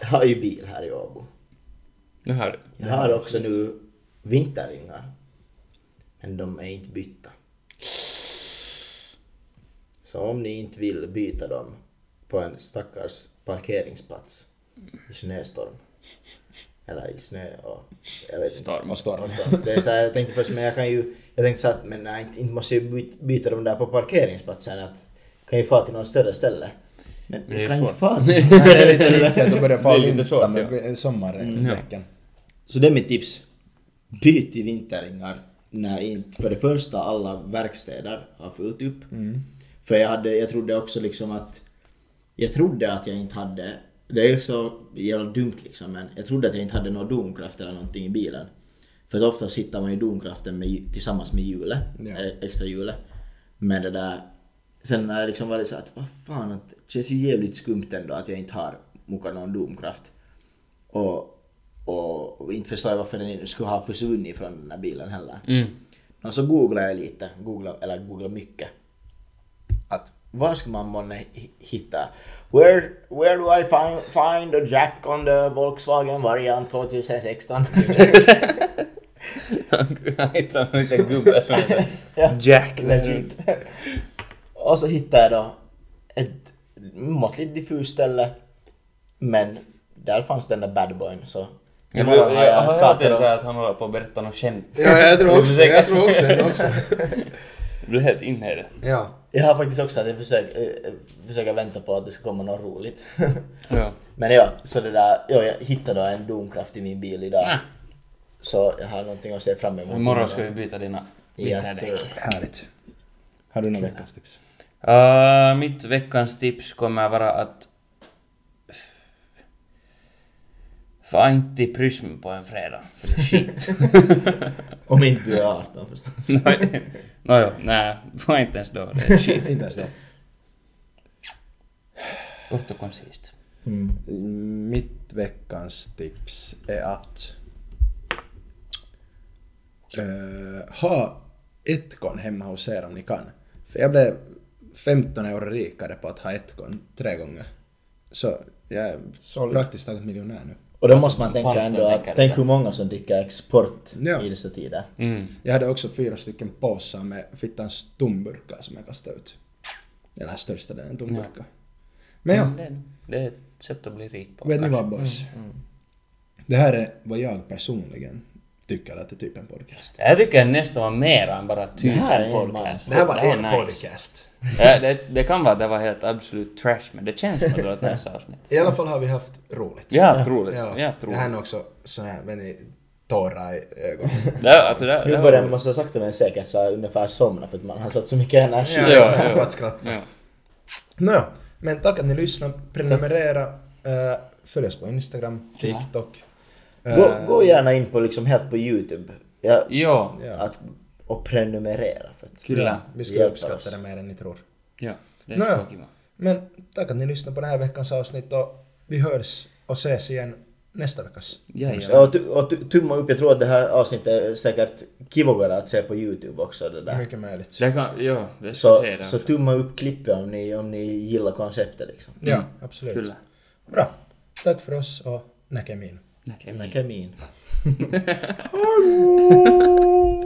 jag har ju bil här i Åbo. Det du. Jag har också nu vinterringar. Men de är inte bytta. Så om ni inte vill byta dem på en stackars parkeringsplats i snöstorm. Eller i snö och jag vet inte. Storm. Och storm. Och storm. Det är så här, jag tänkte först, men jag kan ju, jag tänkte så att, men nej, inte, inte måste jag by- byta dem där på parkeringsplatsen. Att, kan ju få till något större ställe. Men Det är jag kan svårt. inte få till något det större ställe. viktigt att börja Det få är lite vinter med sommarveckan. Så det är mitt tips. Byt till vinterringar när inte, för det första, alla verkstäder har fullt upp. Mm. För jag, hade, jag trodde också liksom att... Jag trodde att jag inte hade... Det är ju så jävla dumt liksom men jag trodde att jag inte hade någon domkraft eller någonting i bilen. För att oftast hittar man ju domkraften med, tillsammans med hjulet, Ja. eh, extra hjulet. Men det där... Sen när jag liksom var det så att vad fan, att det känns ju jävligt skumt ändå att jag inte har muka någon domkraft. Och, och, och inte förstår jag varför den skulle ha försvunnit från den här bilen heller. Mm. Och så googlade jag lite, googlade, eller googlade mycket. Att var ska man månne hi- hitta? Where, where do I find, find a jack on the Volkswagen variant 2016? Han hittade en liten gubbe som heter Ja, Jack. Legit. Och så hittade jag då ett måttligt diffust ställe. Men där fanns den där badboyn så... Jag, imorgon jag, jag, jag hört att- att han håller på att berätta något skämt. Ja, jag tror också, jag tror också, jag också. Du är helt inne i det. Ja. Jag har faktiskt också att jag försöker, äh, försöker vänta på att det ska komma något roligt. Ja. Men ja, så det där, ja, jag hittade en domkraft i min bil idag. Ah. Så jag har någonting att se fram emot. Imorgon ska vi byta dina Yes, vinterdäck. sir. Härligt. Har du några veckans tips? Uh, mitt veckans tips kommer vara att... Få inte till Prysm på en fredag, för det är skit. Om inte du är 18 förstås. Nåjo, nej, få inte ens då, det är skit. Inte ens det. Kort och koncist. Mm. Mitt veckans tips är att eh, ha ett kon hemma hos er om ni kan. För jag blev 15 euro rikare på att ha ett kon tre gånger. Så jag är Solid. praktiskt taget miljonär nu. Och då måste man tänka ändå att tänk hur många som dricker export Ja. i dessa tider. Mm. Jag hade också fyra stycken påsar med fittans tomburkar som jag kastade ut. Eller största delen tomburkar. Men ja, Men det, det är ett sätt att bli rik på. vet ni vad boys? Mm. Det här är vad jag personligen tycker att det är typ en podcast. Jag tycker nästan var mer än bara typ Det här är en podcast. Det här var en nice. podcast. Ja, det, det kan vara att det var helt absolut trash, men det känns som att det var ett nice avsnitt. I alla fall har vi haft roligt. Vi har haft roligt. Ja, Vi har haft jag har roligt. nog också sån här, vet ni, tårar i ögonen. Det, alltså, det, det börjar var man så sakta men säkert så här ungefär somna för att man har satt så mycket energi. Ja, Ja, ja. att skratta. Ja. Nå, men tack att ni lyssnade. Prenumerera. Uh, följ oss på Instagram, Ja. TikTok. Gå, Eh, gå gärna in på liksom helt på YouTube. Ja, Ja, Ja, att, och prenumerera för att Kyllä. vi skulle hjälpa uppskatta det mer än ni tror. ja. Det är Nå. så kiva. Men tack att ni lyssnade på den här veckans avsnitt och vi hörs och ses igen nästa veckas. Jajamän. Ja, och, och tu- tumma upp, jag tror att det här avsnittet är säkert kivogare att se på YouTube också. Det där. Mycket möjligt. Det kan, ja, det ska Så, se det så också. tumma upp klippet om ni, om ni gillar konceptet liksom. Ja, Mm. absolut. Kyllä. Bra. Tack för oss och näkemiin. Näkemiin. Näkemiin.